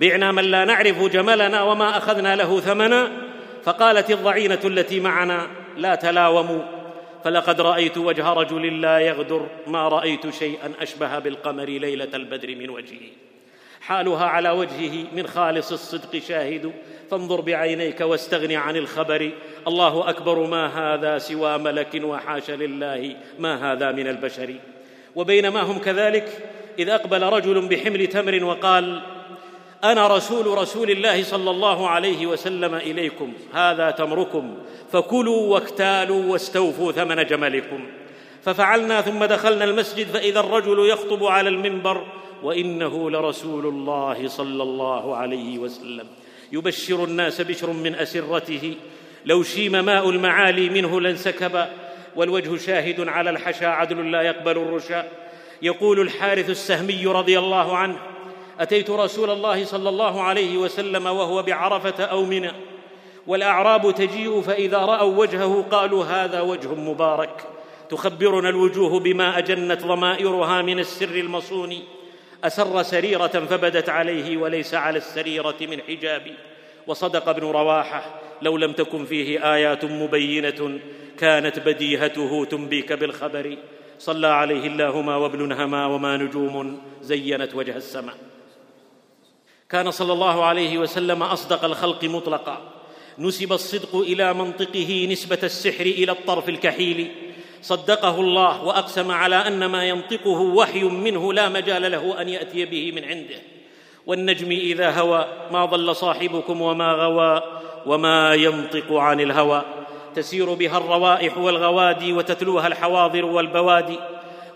بعنا من لا نعرف جملنا وما أخذنا له ثمنا. فقالت الضعينة التي معنا لا تلاوموا. فلقد رأيت وجه رجل لا يغدر ما رأيت شيئا أشبه بالقمر ليلة البدر من وجهه. حالها على وجهه من خالص الصدق شاهد. فانظر بعينيك واستغن عن الخبر. الله أكبر ما هذا سوى ملك وحاش لله؟ ما هذا من البشر؟ وبينما هم كذلك إذ أقبل رجل بحمل تمر وقال أنا رسول رسول الله صلى الله عليه وسلم إليكم هذا تمركم. فكلوا واكتالوا واستوفوا ثمن جملكم. ففعلنا ثم دخلنا المسجد فإذا الرجل يخطب على المنبر وإنه لرسول الله صلى الله عليه وسلم. يبشر الناس بشر من أسرته. لو شيم ماء المعالي منه لانسكب. والوجه شاهد على الحشا عدل لا يقبل الرشا. يقول الحارث السهمي رضي الله عنه أتيت رسول الله صلى الله عليه وسلم وهو بعرفة أو منى. والأعراب تجيء فإذا رأوا وجهه قالوا هذا وجه مبارك. تخبرنا الوجوه بما أجنت ضمائرها من السر المصون أسر سريرة فبدت عليه وليس على السريرة من حجاب. وصدق ابن رواحة لو لم تكن فيه آيات مبينة كانت بديهته تنبيك بالخبر. صلى عليه الله ما وابل هما وما نجوم زينت وجه السماء. كان صلى الله عليه وسلم أصدق الخلق مطلقا. نسب الصدق إلى منطقه نسبة السحر إلى الطرف الكحيل. صدقه الله وأقسم على أن ما ينطقه وحي منه لا مجال له أن يأتي به من عنده. والنجم إذا هوى ما ضل صاحبكم وما غوى وما ينطق عن الهوى. تسير بها الروائح والغوادي وتتلوها الحواضر والبوادي.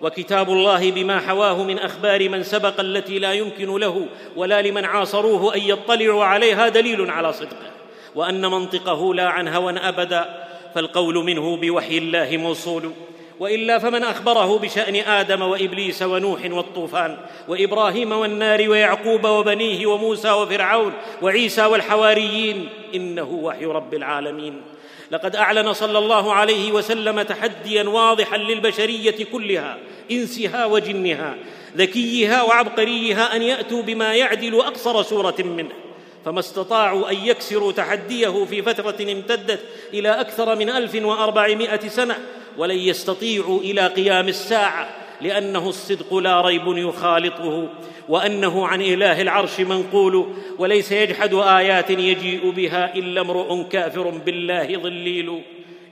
وكتاب الله بما حواه من أخبار من سبق التي لا يمكن له ولا لمن عاصروه أن يطلعوا عليها دليل على صدقه. وأن منطقه لا عن هوى أبدا. فالقول منه بوحي الله موصول. وإلا فمن أخبره بشأن آدم وإبليس ونوح والطوفان وإبراهيم والنار ويعقوب وبنيه وموسى وفرعون وعيسى والحواريين إنه وحي رب العالمين. لقد أعلن صلى الله عليه وسلم تحديا واضحا للبشرية كلها إنسها وجنها ذكيها وعبقريها أن يأتوا بما يعدل أقصر سوره منه. فما استطاعوا أن يكسروا تحديه في فترة امتدت إلى أكثر من ألف وأربعمائة سنة ولن يستطيعوا إلى قيام الساعة لأنه الصدق لا ريب يخالطه وأنه عن إله العرش منقول وليس يجحد آيات يجيء بها إلا امرؤ كافر بالله ضليل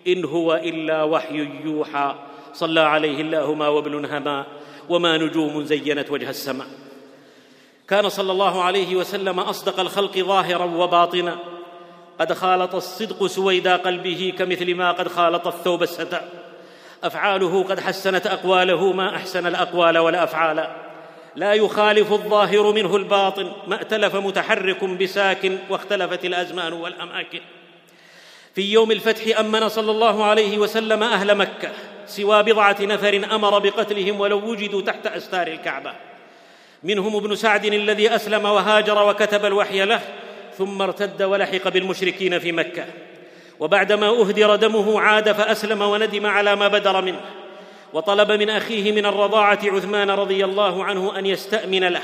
إن هو إلا وحي يوحى صلى عليه الله ما وابل هما وما نجوم زينت وجه السماء. كان صلى الله عليه وسلم أصدق الخلق ظاهرا وباطنا. قد خالط الصدق سويدا قلبه كمثل ما قد خالط الثوب الستى أفعاله قد حسنت أقواله ما أحسن الأقوال والأفعال. لا يخالف الظاهر منه الباطن ما ائتلف متحرك بساكن واختلفت الأزمان والأماكن. في يوم الفتح أمن صلى الله عليه وسلم أهل مكة سوى بضعة نفر أمر بقتلهم ولو وجدوا تحت أستار الكعبة. منهم ابن سعد الذي أسلم وهاجر وكتب الوحي له ثم ارتد ولحق بالمشركين في مكة. وبعدما أهدر دمه عاد فأسلم وندم على ما بدر منه. وطلب من أخيه من الرضاعة عثمان رضي الله عنه أن يستأمن له.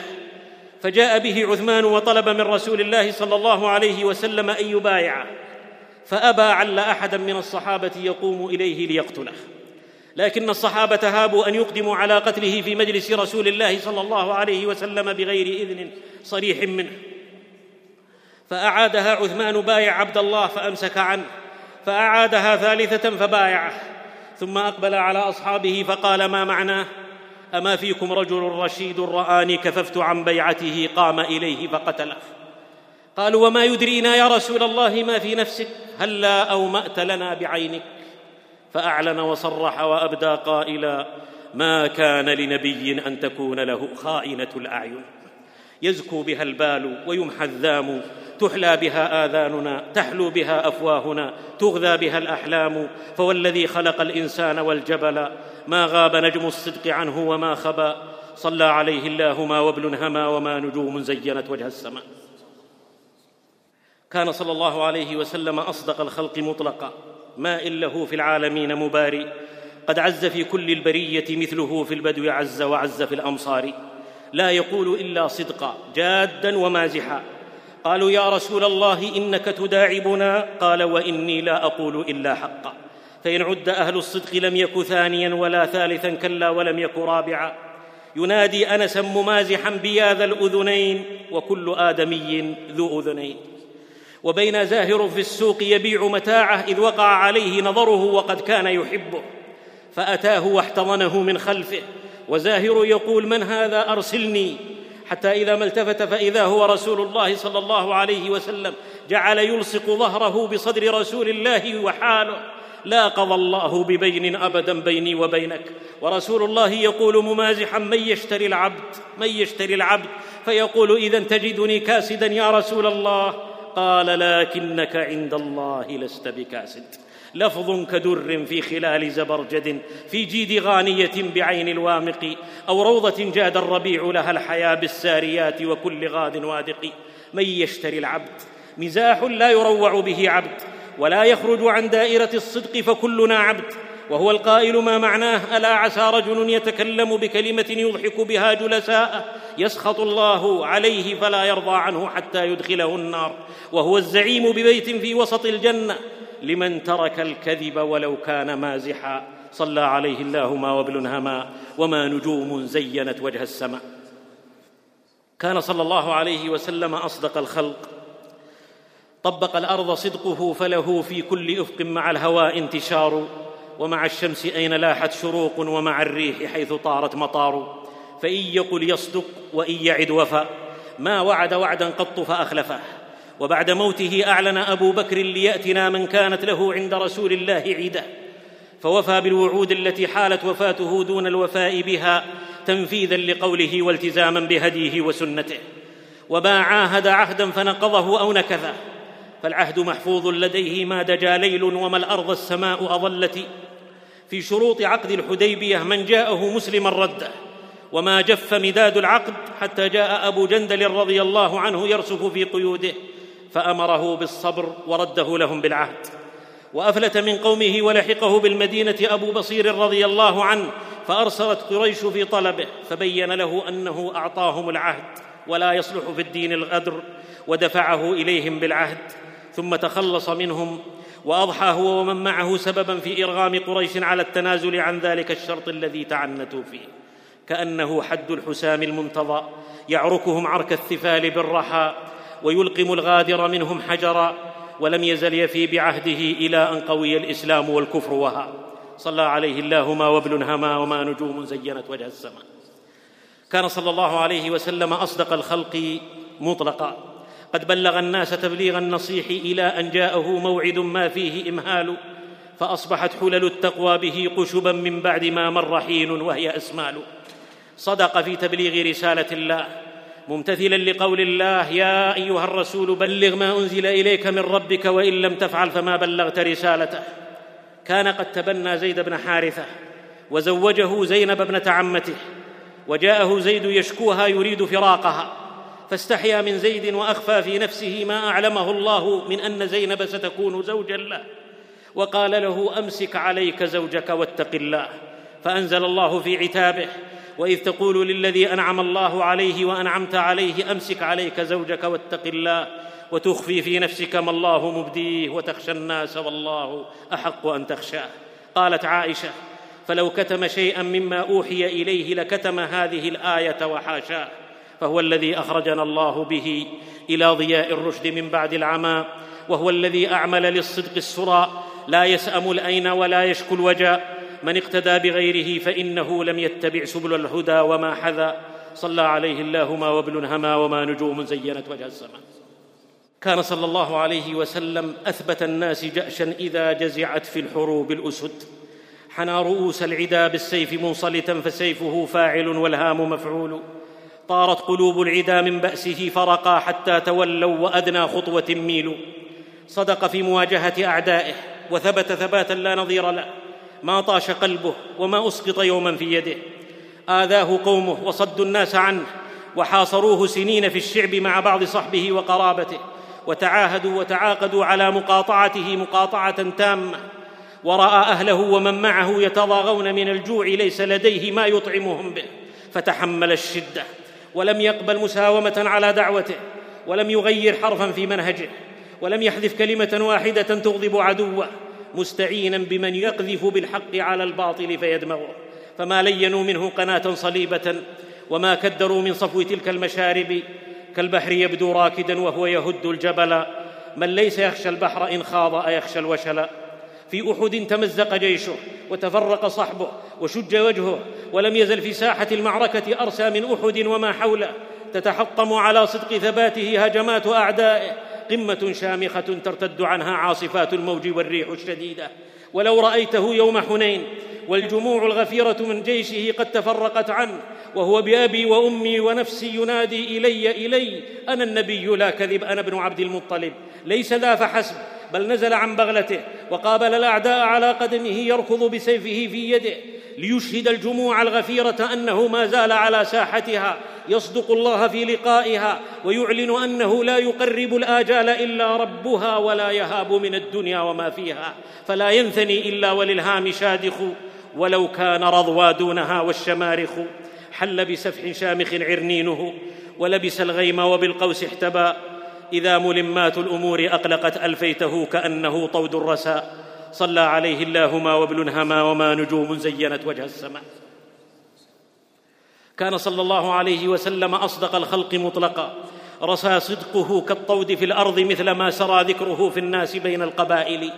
فجاء به عثمان وطلب من رسول الله صلى الله عليه وسلم أن يبايعه. فأبى عل أحدا من الصحابة يقوم إليه ليقتله. لكن الصحابة هابوا أن يقدموا على قتله في مجلس رسول الله صلى الله عليه وسلم بغير إذن صريح منه. فأعادها عثمان بايع عبد الله فأمسك عنه فأعادها ثالثة فبايعه ثم أقبل على أصحابه فقال ما معناه أما فيكم رجل رشيد رآني كففت عن بيعته قام إليه فقتله. قالوا وما يدرينا يا رسول الله ما في نفسك؟ هلا اومات لنا بعينك. فأعلن وصرح وأبدى قائلا ما كان لنبي أن تكون له خائنة الأعين. يزكو بها البال ويمحى الذام تحلى بها آذاننا تحلو بها أفواهنا تغذى بها الأحلام. فوالذي خلق الإنسان والجبل ما غاب نجم الصدق عنه وما خبا صلى عليه الله ما وبل هما وما نجوم زينت وجه السماء. كان صلى الله عليه وسلم أصدق الخلق مطلقا. ما إن له في العالمين مباري. قد عز في كل البرية مثله في البدو عز وعز في الأمصار. لا يقول إلا صدقا جادا ومازحا. قالوا يا رسول الله إنك تداعبنا؟ قال وإني لا أقول إلا حقا. فإن عد أهل الصدق لم يك ثانيا ولا ثالثا كلا ولم يك رابعا. ينادي انسا ممازحا بيا ذا الأذنين وكل آدمي ذو أذنين. وبين زاهر في السوق يبيع متاعه إذ وقع عليه نظره وقد كان يحبه فأتاه واحتضنه من خلفه وزاهر يقول من هذا؟ أرسلني. حتى إذا ما التفت فإذا هو رسول الله صلى الله عليه وسلم جعل يلصق ظهره بصدر رسول الله وحاله لا قضى الله ببين أبدا بيني وبينك. ورسول الله يقول ممازحا من يشتري العبد؟ من يشتري العبد؟ فيقول إذا تجدني كاسدا يا رسول الله. قال لكنك عند الله لست بكاسد. لفظ كدر في خلال زبرجد في جيد غانية بعين الوامق أو روضة جاد الربيع لها الحياة بالساريات وكل غاد وادق. من يشتري العبد؟ مزاح لا يروع به عبد ولا يخرج عن دائرة الصدق فكلنا عبد. وهو القائل ما معناه ألا عسى رجل يتكلم بكلمة يضحك بها جلساءه يسخط الله عليه فلا يرضى عنه حتى يدخله النار. وهو الزعيم ببيت في وسط الجنة. لمن ترك الكذب ولو كان مازحا. صلى عليه الله ما وبل هما. وما نجوم زينت وجه السماء. كان صلى الله عليه وسلم أصدق الخلق. طبق الأرض صدقه فله في كل إفق مع الهواء انتشار. ومع الشمس أين لاحت شروق ومع الريح حيث طارت مطار فإن يقل يصدق وإن يعد وفى. ما وعد وعدا قط فأخلفه. وبعد موته أعلن أبو بكر ليأتنا من كانت له عند رسول الله عيده. فوفى بالوعود التي حالت وفاته دون الوفاء بها تنفيذا لقوله والتزاما بهديه وسنته. وما عاهد عهدا فنقضه أو نكثه فالعهد محفوظ لديه ما دجا ليل وما الأرض السماء أظلت. في شروط عقد الحديبية من جاءه مسلما رده وما جف مداد العقد حتى جاء أبو جندل رضي الله عنه يرسف في قيوده فأمره بالصبر ورده لهم بالعهد. وأفلت من قومه ولحقه بالمدينة أبو بصير رضي الله عنه فأرسلت قريش في طلبه فبين له أنه أعطاهم العهد ولا يصلح في الدين الغدر ودفعه إليهم بالعهد ثم تخلص منهم واضحى هو ومن معه سببا في إرغام قريش على التنازل عن ذلك الشرط الذي تعنتوا فيه. كأنه حد الحسام المنتظى يعركهم عرك الثفال بالرحى ويلقم الغادر منهم حجرا ولم يزل يفي بعهده إلى أن قوي الإسلام والكفر وها. صلى عليه الله ما وبل هما وما نجوم زينت وجه السماء كان صلى الله عليه وسلم أصدق الخلق مطلقا. قد بلغ الناس تبليغ النصيح إلى أن جاءه موعد ما فيه إمهال فأصبحت حلل التقوى به قشبا من بعد ما مر حين وهي أسمال. صدق في تبليغ رسالة الله. ممتثلا لقول الله يا أيها الرسول بلغ ما أنزل إليك من ربك وإن لم تفعل فما بلغت رسالته. كان قد تبنى زيد بن حارثة وزوجه زينب ابنه عمته وجاءه زيد يشكوها يريد فراقها. فاستحيا من زيد وأخفى في نفسه ما أعلمه الله من أن زينب ستكون زوجا له. وقال له أمسك عليك زوجك واتق الله فأنزل الله في عتابه وإذ تقول للذي أنعم الله عليه وأنعمت عليه أمسك عليك زوجك واتق الله وتخفي في نفسك ما الله مبديه وتخشى الناس والله أحق أن تخشاه. قالت عائشة فلو كتم شيئا مما أوحي إليه لكتم هذه الآية وحاشاه. فهو الذي أخرجنا الله به إلى ضياء الرشد من بعد العمى وهو الذي أعمل للصدق السرى لا يسأم الأين ولا يشكو الوجاء من اقتدى بغيره فإنه لم يتبع سبل الهدى وما حذا صلى عليه الله ما وبل هما وما نجوم زينت وجه السماء. كان صلى الله عليه وسلم أثبت الناس جأشا إذا جزعت في الحروب الأسد. حنى رؤوس العدا بالسيف منصلتا فسيفه فاعل والهام مفعول. طارت قلوب العدا من بأسه فرقا حتى تولوا وأدنى خطوة ميلوا. صدق في مواجهة أعدائه وثبت ثباتا لا نظير له. ما طاش قلبه وما أسقط يوما في يده. آذاه قومه وصدوا الناس عنه وحاصروه سنين في الشعب مع بعض صحبه وقرابته. وتعاهدوا وتعاقدوا على مقاطعته مقاطعة تامة. ورأى أهله ومن معه يتضاغون من الجوع ليس لديه ما يطعمهم به. فتحمل الشدة. ولم يقبل مساومة على دعوته ولم يغير حرفا في منهجه ولم يحذف كلمة واحدة تغضب عدوه مستعينا بمن يقذف بالحق على الباطل فيدمغه. فما لينوا منه قناة صليبة وما كدروا من صفو تلك المشارب كالبحر يبدو راكدا وهو يهد الجبل. من ليس يخشى البحر إن خاض أيخشى الوشل. في أحد تمزق جيشه وتفرق صحبه وشج وجهه ولم يزل في ساحة المعركة أرسى من أحد وما حوله. تتحطم على صدق ثباته هجمات أعدائه. قمة شامخة ترتد عنها عاصفات الموج والريح الشديدة. ولو رأيته يوم حنين والجموع الغفيرة من جيشه قد تفرقت عنه. وهو بأبي وأمي ونفسي ينادي إلي إلي أنا النبي لا كذب أنا ابن عبد المطلب. ليس ذا فحسب بل نزل عن بغلته وقابل الأعداء على قدمه يركض بسيفه في يده. ليشهد الجموع الغفيرة أنه ما زال على ساحتها يصدق الله في لقائها ويعلن أنه لا يقرب الآجال إلا ربها ولا يهاب من الدنيا وما فيها. فلا ينثني إلا وللهام شادخ ولو كان رضوى دونها والشمارخ. حل بسفح شامخ عرنينه ولبس الغيم وبالقوس احتبى. إذا ملمات الأمور أقلقت ألفيته كأنه طود الرساء صلى عليه الله ما وبل هما وما نجوم زينت وجه السماء. كان صلى الله عليه وسلم أصدق الخلق مطلقا. رسى صدقه كالطود في الأرض مثل ما سرى ذكره في الناس بين القبائل.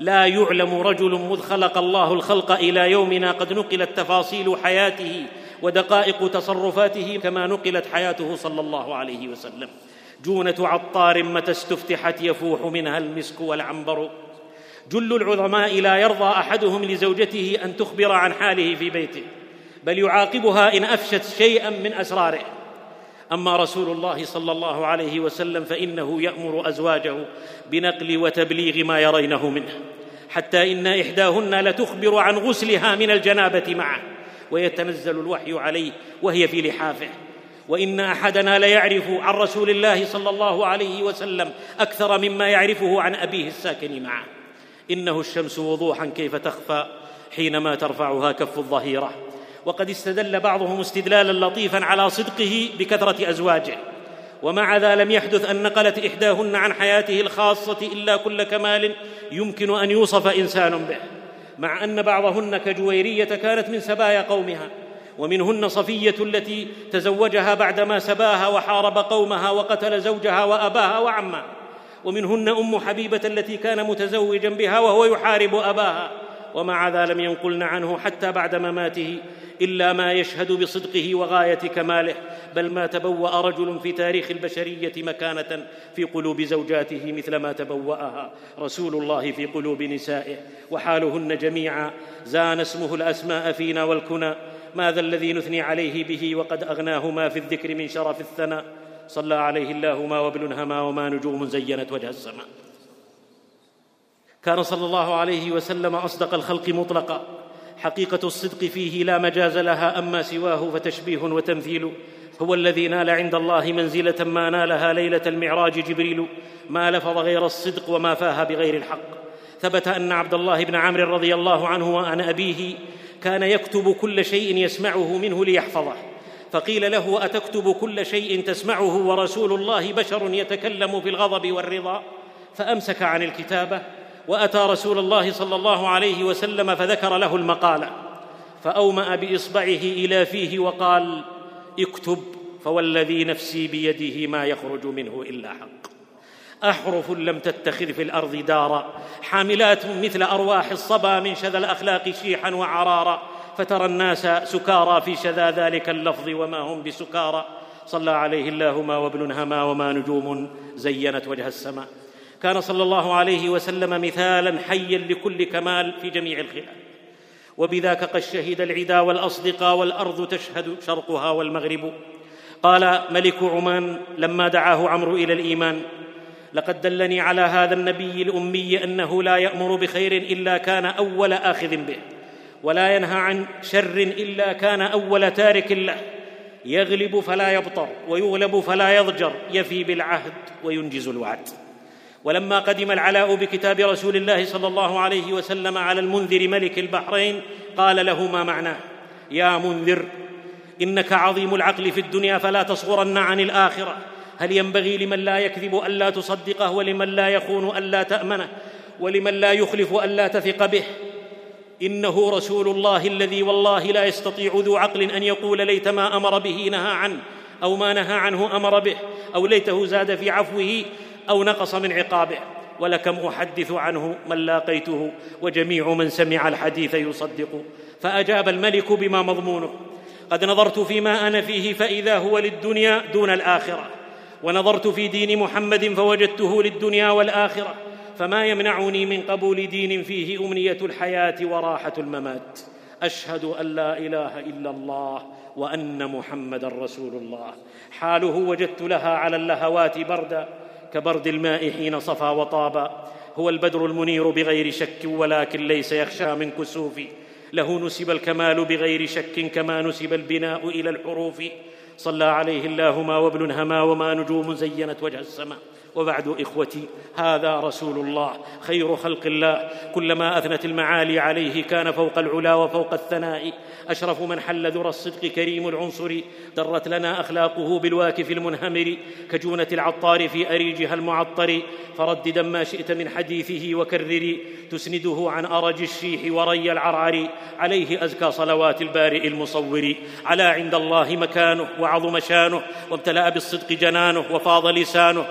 لا يعلم رجل مذ خلق الله الخلق إلى يومنا قد نقلت تفاصيل حياته ودقائق تصرفاته كما نقلت حياته صلى الله عليه وسلم. جونة عطار متى استفتحت يفوح منها المسك والعنبر. جل العظماء لا يرضى أحدهم لزوجته أن تخبر عن حاله في بيته بل يعاقبها إن أفشت شيئا من أسراره. أما رسول الله صلى الله عليه وسلم فإنه يأمر أزواجه بنقل وتبليغ ما يرينه منه حتى إن إحداهن لتخبر عن غسلها من الجنابة معه. ويتنزل الوحي عليه وهي في لحافه. وإن أحدنا ليعرف عن رسول الله صلى الله عليه وسلم أكثر مما يعرفه عن أبيه الساكن معه. إنه الشمس وضوحا كيف تخفى حينما ترفعها كف الظهيرة. وقد استدل بعضهم استدلالا لطيفا على صدقه بكثرة أزواجه. ومع ذا لم يحدث أن نقلت إحداهن عن حياته الخاصة إلا كل كمال يمكن أن يوصف إنسان به. مع أن بعضهن كجويرية كانت من سبايا قومها ومنهن صفية التي تزوجها بعدما سباها وحارب قومها وقتل زوجها وأباها وعمها ومنهن أم حبيبة التي كان متزوجا بها وهو يحارب أباها. ومع ذا لم ينقلن عنه حتى بعد مماته إلا ما يشهد بصدقه وغاية كماله بل ما تبوأ رجل في تاريخ البشرية مكانة في قلوب زوجاته مثل ما تبوأها رسول الله في قلوب نسائه وحالهن جميعا زان اسمه الأسماء فينا والكنى ماذا الذي نثني عليه به وقد أغناه ما في الذكر من شرف الثناء صلى عليه الله ما وبل هما وما نجوم زينت وجه السماء. كان صلى الله عليه وسلم أصدق الخلق مطلقا. حقيقة الصدق فيه لا مجاز لها أما سواه فتشبيه وتمثيل. هو الذي نال عند الله منزلة ما نالها ليلة المعراج جبريل. ما لفظ غير الصدق وما فاه بغير الحق. ثبت أن عبد الله بن عمرو رضي الله عنه وعن أبيه كان يكتب كل شيء يسمعه منه ليحفظه. فقيل له أتكتب كل شيء تسمعه ورسول الله بشر يتكلم في الغضب والرضا؟ فأمسك عن الكتابة وأتى رسول الله صلى الله عليه وسلم فذكر له المقاله فأومأ بإصبعه إلى فيه وقال اكتب فوالذي نفسي بيده ما يخرج منه إلا حق. أحرف لم تتخذ في الأرض دارا حاملات مثل أرواح الصبا من شذا الأخلاق شيحا وعرارا فترى الناس سكارى في شذا ذلك اللفظ وما هم بسكارى. صلى عليه الله ما وابن هما وما نجوم زينت وجه السماء. كان صلى الله عليه وسلم مثالا حيا لكل كمال في جميع الخلال. وبذاك قد شهد العدا والأصدقاء والأرض تشهد شرقها والمغرب. قال ملك عمان لما دعاه عمرو إلى الإيمان لقد دلني على هذا النبي الأمي أنه لا يأمر بخير إلا كان أول آخذ به ولا ينهى عن شر إلا كان أول تارك له. يغلب فلا يبطر ويغلب فلا يضجر يفي بالعهد وينجز الوعد. ولما قدم العلاء بكتاب رسول الله صلى الله عليه وسلم على المنذر ملك البحرين قال له ما معناه يا منذر إنك عظيم العقل في الدنيا فلا تصغرن عن الآخرة. هل ينبغي لمن لا يكذب الا تصدقه ولمن لا يخون الا تأمنه ولمن لا يخلف الا تثق به؟ إنه رسول الله الذي والله لا يستطيع ذو عقل أن يقول ليت ما أمر به نهى عنه أو ما نهى عنه أمر به أو ليته زاد في عفوه أو نقص من عقابه ولكم احدث عنه من لاقيته وجميع من سمع الحديث يصدق. فأجاب الملك بما مضمونه قد نظرت فيما أنا فيه فإذا هو للدنيا دون الآخرة ونظرت في دين محمد فوجدته للدنيا والآخرة فما يمنعني من قبول دين فيه أمنية الحياة وراحة الممات. أشهد أن لا إله إلا الله وأن محمدا رسول الله. حاله وجدت لها على اللهوات بردا كبرد الماء حين صفى وطاب هو البدر المنير بغير شك ولكن ليس يخشى من كسوف. له نسب الكمال بغير شك كما نسب البناء إلى الحروف. صلى عليه الله ما وابن هما وما نجوم زينت وجه السماء وبعد إخوتي هذا رسول الله خير خلق الله. كلما اثنت المعالي عليه كان فوق العلا وفوق الثناء. أشرف من حل ذرى الصدق كريم العنصر. درت لنا أخلاقه بالواكف المنهمر. كجونة العطار في أريجها المعطر. فرددا ما شئت من حديثه وكرري تسنده عن أرج الشيح وري العرعر عليه أزكى صلوات البارئ المصور. على عند الله مكانه وعظم شانه. وامتلا بالصدق جنانه وفاض لسانه.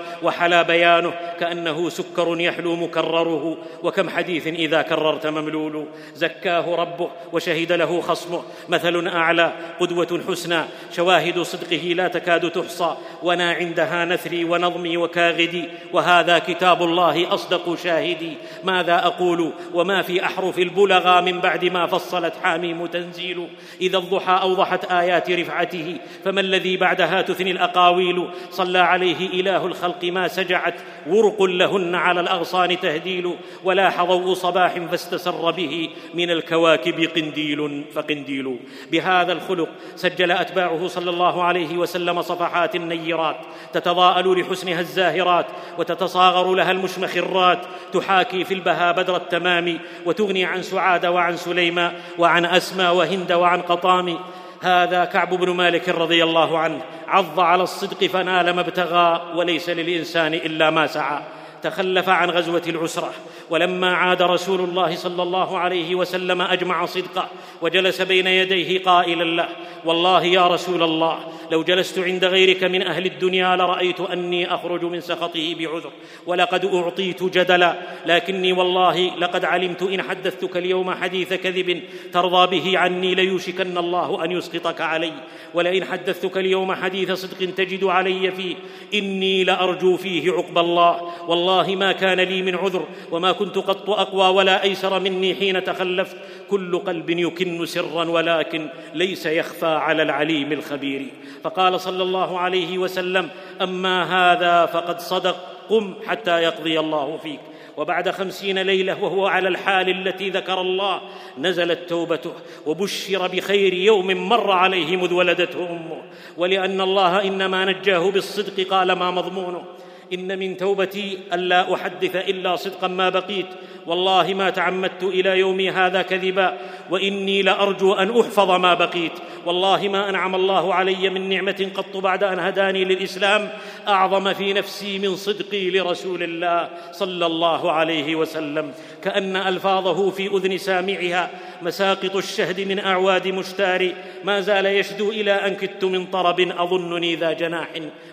وحلا بيانه كأنه سكر يحلو مكرره. وكم حديث إذا كررت مملول. زكاه ربه وشهد له خصمه. مثل أعلى قدوة حسنى. شواهد صدقه لا تكاد تحصى. وأنا عندها نثري ونظمي وكاغدي. وهذا كتاب الله أصدق شاهدي. ماذا أقول؟ وما في أحرف البلغى من بعد ما فصلت حاميم تنزيل. إذا الضحى أوضحت آيات رفعته. فما الذي بعدها تثني الأقاويل؟ صلى عليه إله الخلق ما سجعت ورق لهن على الأغصان تهديل ولاح ضوء صباح فاستسر به من الكواكب قنديل فقنديل. بهذا الخلق سجل أتباعه صلى الله عليه وسلم صفحات نيرات تتضاءل لحسنها الزاهرات وتتصاغر لها المشمخرات تحاكي في البهاء بدر التمام وتغني عن سعاد وعن سليمى وعن اسمى وهند وعن قطام هذا كعب بن مالك رضي الله عنه. عض على الصدق فنال ما ابتغى وليس للإنسان إلا ما سعى. تخلف عن غزوة العسرة. ولما عاد رسول الله صلى الله عليه وسلم أجمع صدقه وجلس بين يديه قائلا له والله يا رسول الله لو جلست عند غيرك من أهل الدنيا لرأيت أني أخرج من سخطه بعذر ولقد أعطيت جدلا لكني والله لقد علمت إن حدثتك اليوم حديث كذب ترضى به عني ليوشكن الله أن يسقطك علي ولئن حدثتك اليوم حديث صدق تجد علي فيه إني لأرجو فيه عقب الله والله ما كان لي من عذر وما كنت قط أقوى ولا أيسر مني حين تخلفت. كل قلب يكن سرا ولكن ليس يخفى على العليم الخبير. فقال صلى الله عليه وسلم أما هذا فقد صدق قم حتى يقضي الله فيك. وبعد خمسين ليلة وهو على الحال التي ذكر الله نزلت توبته وبشر بخير يوم مر عليه مذ ولدته أمه. ولأن الله إنما نجاه بالصدق قال ما مضمونه. إن من توبتي الا أحدث إلا صدقا ما بقيت. والله ما تعمدت إلى يومي هذا كذبا وإني لأرجو أن أحفظ ما بقيت. والله ما أنعم الله علي من نعمة قط بعد أن هداني للإسلام. أعظم في نفسي من صدقي لرسول الله صلى الله عليه وسلم. كأن ألفاظه في أذن سامعها. مساقط الشهد من أعواد مشتار ما زال يشدو إلى أن كدت من طرب أظنني ذا جناح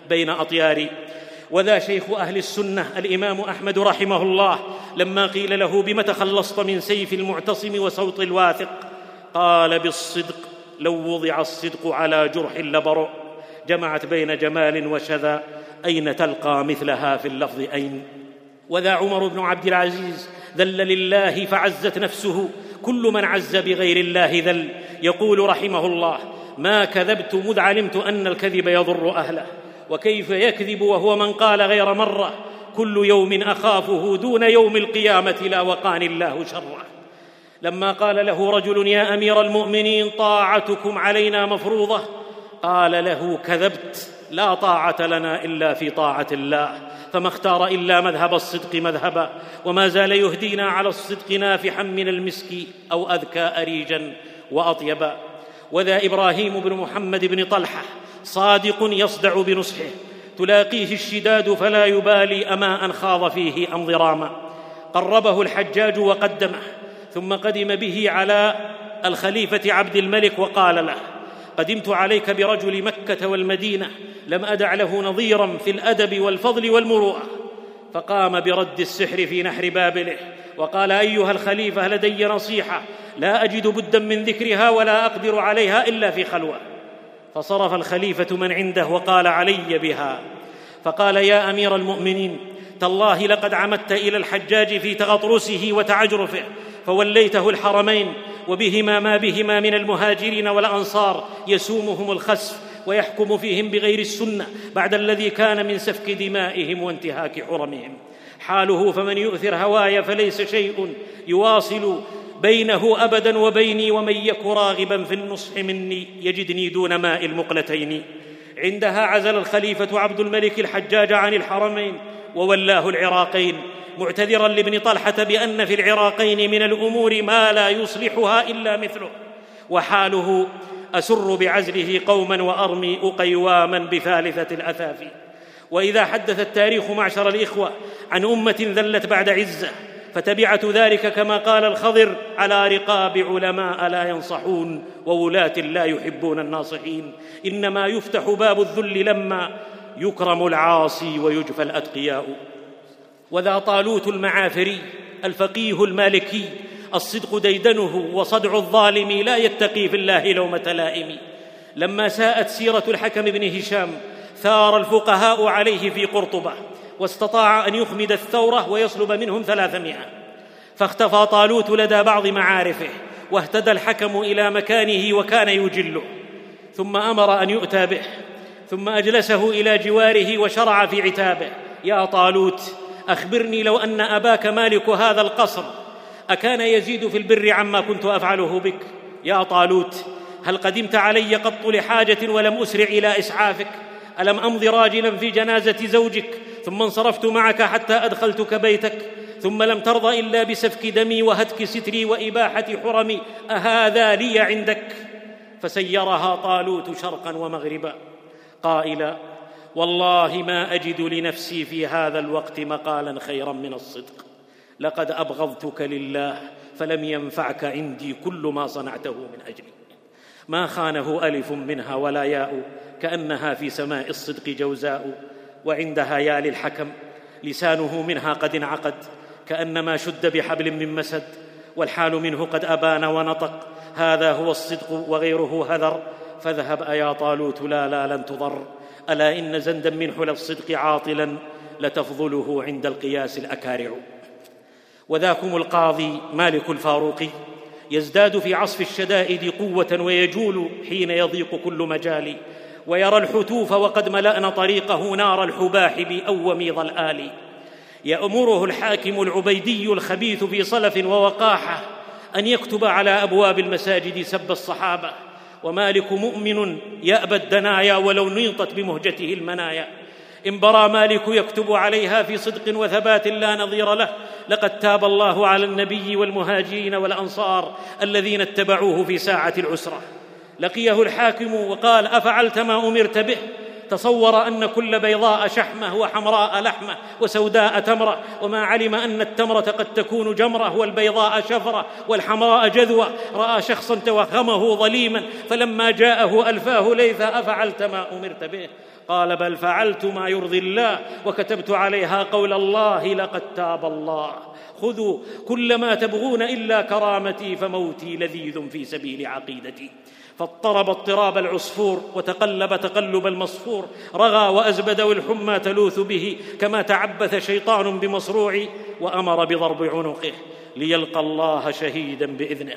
بين أطياري. وذا شيخ أهل السنة الإمام أحمد رحمه الله لما قيل له بم تخلصت من سيف المعتصم وصوت الواثق؟ قال بالصدق لو وضع الصدق على جرح لبرؤ جمعت بين جمال وشذا أين تلقى مثلها في اللفظ أين؟ وذا عمر بن عبد العزيز ذل لله فعزت نفسه كل من عز بغير الله ذل. يقول رحمه الله ما كذبت مذ علمت أن الكذب يضر أهله. وكيف يكذب وهو من قال غير مرة؟ كل يوم أخافه دون يوم القيامة لا وقاني الله شره. لما قال له رجل يا أمير المؤمنين طاعتكم علينا مفروضة؟ قال له كذبت لا طاعة لنا إلا في طاعة الله فما اختار إلا مذهب الصدق مذهبا وما زال يهدينا على الصدق نافحا من المسك أو أذكى أريجا وأطيبا. وذا إبراهيم بن محمد بن طلحة صادق يصدع بنصحه. تلاقيه الشداد فلا يبالي اماء خاض فيه أم ضراما. قربه الحجاج وقدمه ثم قدم به على الخليفة عبد الملك وقال له قدمت عليك برجل مكة والمدينة لم أدع له نظيرا في الأدب والفضل والمروءة. فقام برد السحر في نحر بابله وقال أيها الخليفة لدي نصيحة لا أجد بدا من ذكرها ولا أقدر عليها إلا في خلوة. فصرف الخليفة من عنده وقال علي بها. فقال يا أمير المؤمنين تالله لقد عمدت إلى الحجاج في تغطرسه وتعجرفه فوليته الحرمين وبهما ما بهما من المهاجرين والأنصار يسومهم الخسف ويحكم فيهم بغير السنة بعد الذي كان من سفك دمائهم وانتهاك حرمهم. حاله فمن يؤثر هواي فليس شيء يواصل بينه أبدا وبيني ومن يك راغبا في النصح مني يجدني دون ماء المقلتين. عندها عزل الخليفة عبد الملك الحجاج عن الحرمين وولاه العراقين معتذرا لابن طلحة بأن في العراقين من الأمور ما لا يصلحها إلا مثله. وحاله أسر بعزله قوما وأرمي أقيواما بثالثة الاثافي وإذا حدث التاريخ معشر الإخوة عن أمة ذلت بعد عزة فتبعة ذلك كما قال الخضر على رقاب علماء لا ينصحون وولاة لا يحبون الناصحين. إنما يفتح باب الذل لما يكرم العاصي ويجفى الأتقياء. وذا طالوت المعافري الفقيه المالكي الصدق ديدنه وصدع الظالم لا يتقي في الله لومه لائم لما ساءت سيرة الحكم بن هشام ثار الفقهاء عليه في قرطبة. واستطاع أن يخمد الثورة ويصلب منهم ثلاثمائة. فاختفى طالوت لدى بعض معارفه واهتدى الحكم إلى مكانه وكان يجله. ثم أمر أن يؤتى به ثم أجلسه إلى جواره وشرع في عتابه. يا طالوت أخبرني لو أن أباك مالك هذا القصر. أكان يزيد في البر عما كنت أفعله بك؟ يا طالوت هل قدمت علي قط لحاجة ولم أسرع إلى إسعافك؟ ألم أمض راجلا في جنازة زوجك؟ ثم انصرفت معك حتى أدخلتك بيتك ثم لم ترض إلا بسفك دمي وهتك ستري وإباحة حرمي أهذا لي عندك؟ فسيرها طالوت شرقا ومغربا قائلا والله ما أجد لنفسي في هذا الوقت مقالا خيرا من الصدق لقد أبغضتك لله فلم ينفعك عندي كل ما صنعته من اجلي ما خانه ألف منها ولا ياء كأنها في سماء الصدق جوزاء وعندها يا للحكم. لسانه منها قد انعقد كأنما شد بحبل من مسد والحال منه قد أبان ونطق. هذا هو الصدق وغيره هذر. فاذهب أيا طالوت لا لا لن تضر. ألا إن زندا من حلى الصدق عاطلا لتفضله عند القياس الأكارع. وذاكم القاضي مالك الفاروقي يزداد في عصف الشدائد قوة ويجول حين يضيق كل مجال. ويرى الحتوف وقد ملانا طريقه نار الحباح بأوم ظلال يأمره الحاكم العبيدي الخبيث في صلف ووقاحة أن يكتب على أبواب المساجد سب الصحابة. ومالك مؤمن يأبى الدنايا ولو نيطت بمهجته المنايا. إن برى مالك يكتب عليها في صدق وثبات لا نظير له لقد تاب الله على النبي والمهاجرين والأنصار الذين اتبعوه في ساعة العسرة. لقيه الحاكم وقال أفعلت ما أمرت به؟ تصور أن كل بيضاء شحمة وحمراء لحمة وسوداء تمرة وما علم أن التمرة قد تكون جمرة والبيضاء شفرة والحمراء جذوة. رأى شخصا توهمه ظليما فلما جاءه ألفاه ليث أفعلت ما أمرت به؟ قال بل فعلت ما يرضي الله وكتبت عليها قول الله لقد تاب الله. خذوا كل ما تبغون إلا كرامتي فموتي لذيذ في سبيل عقيدتي. فاضطرب اضطراب العصفور وتقلب تقلب المصفور رغى وأزبد والحمى تلوث به كما تعبث شيطان بمصروع وأمر بضرب عنقه. ليلقى الله شهيدا بإذنه.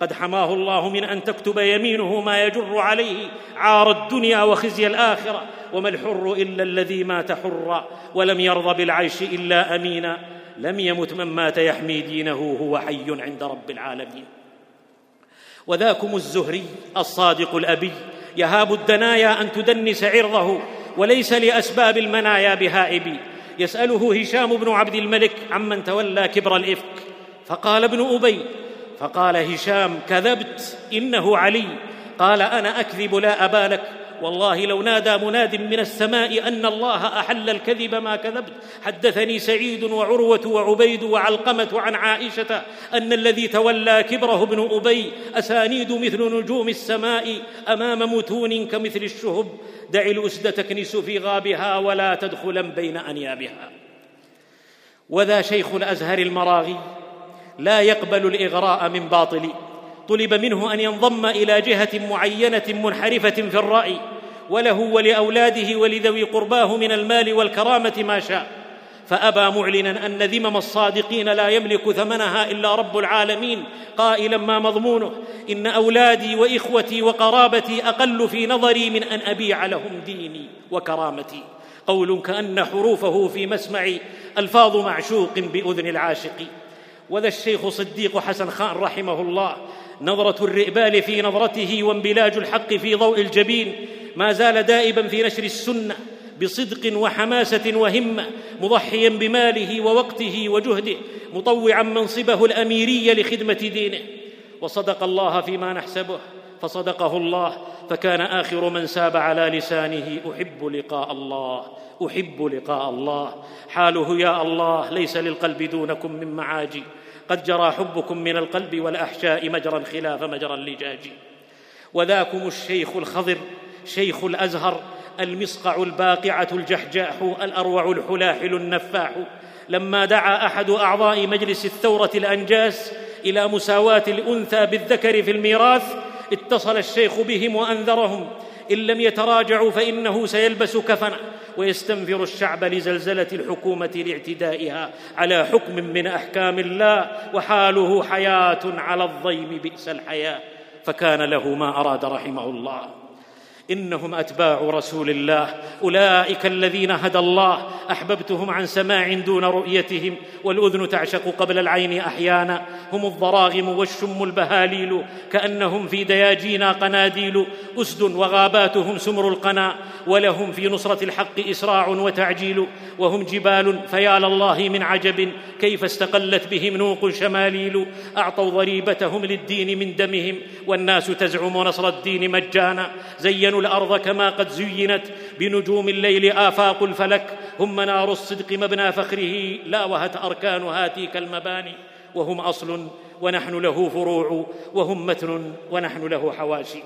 قد حماه الله من أن تكتب يمينه ما يجر عليه عار الدنيا وخزي الآخرة. وما الحر إلا الذي مات حرا ولم يرضى بالعيش إلا أمينا. لم يمت من مات يحمي دينه هو حي عند رب العالمين. وذاكم الزهري الصادق الأبي. يهاب الدنايا أن تدنس عرضه وليس لأسباب المنايا بهائب. يسأله هشام بن عبد الملك عمن تولى كبر الإفك. فقال ابن أبي فقال هشام كذبت إنه علي. قال أنا أكذب لا ابا لك والله لو نادى مناد من السماء أن الله أحل الكذب ما كذبت. حدثني سعيد وعروة وعبيد وعلقمة عن عائشة أن الذي تولى كبره ابن أبي أسانيد مثل نجوم السماء أمام متون كمثل الشهب. دع الأسد تكنس في غابها ولا تدخلا بين أنيابها. وذا شيخ الأزهر المراغي لا يقبل الإغراء من باطل طلب منه أن ينضم إلى جهة معينة منحرفة في الرأي وله ولأولاده ولذوي قرباه من المال والكرامة ما شاء. فأبى معلنا أن ذمم الصادقين لا يملك ثمنها إلا رب العالمين قائلا ما مضمونه إن أولادي وإخوتي وقرابتي أقل في نظري من أن أبيع لهم ديني وكرامتي. قول كأن حروفه في مسمع ألفاظ معشوق بأذن العاشق. وذا الشيخ صديق حسن خان رحمه الله نظرة الرئبال في نظرته وانبلاج الحق في ضوء الجبين ما زال دائبا في نشر السنة بصدق وحماسة وهمة مضحيا بماله ووقته وجهده مطوعا منصبه الأميري لخدمة دينه. وصدق الله فيما نحسبه فصدقه الله فكان آخر من ساب على لسانه أحب لقاء الله أحب لقاء الله. حاله يا الله ليس للقلب دونكم من معاجي. قد جرى حبكم من القلب والأحشاء مجرا خلاف مجرى اللجاج. وذاكم الشيخ الخضر شيخ الأزهر المصقع الباقعة الجحجاح الأروع الحلاحل النفاح. لما دعا أحد أعضاء مجلس الثورة الأنجاس إلى مساواة الأنثى بالذكر في الميراث اتصل الشيخ بهم وأنذرهم إن لم يتراجعوا فإنه سيلبس كفنا. ويستنفر الشعب لزلزلة الحكومة لاعتدائها على حكم من أحكام الله وحاله حياة على الضيم بئس الحياة. فكان له ما أراد رحمه الله. إنهم أتباع رسول الله. أولئك الذين هدى الله. أحببتهم عن سماع دون رؤيتهم. والأذن تعشق قبل العين أحيانا. هم الضراغم والشم البهاليل. كأنهم في دياجينا قناديل. أسد وغاباتهم سمر القنا. ولهم في نصرة الحق إسراع وتعجيل. وهم جبال فيا لله من عجب. كيف استقلت بهم نوق شماليل. أعطوا ضريبتهم للدين من دمهم. والناس تزعم نصر الدين مجانا. زينوا الأرض كما قد زينت بنجوم الليل آفاق الفلك هم منار الصدق مبنى فخره لا وهت أركان هاتيك المباني وهم أصل ونحن له فروع وهم متن ونحن له حواشي.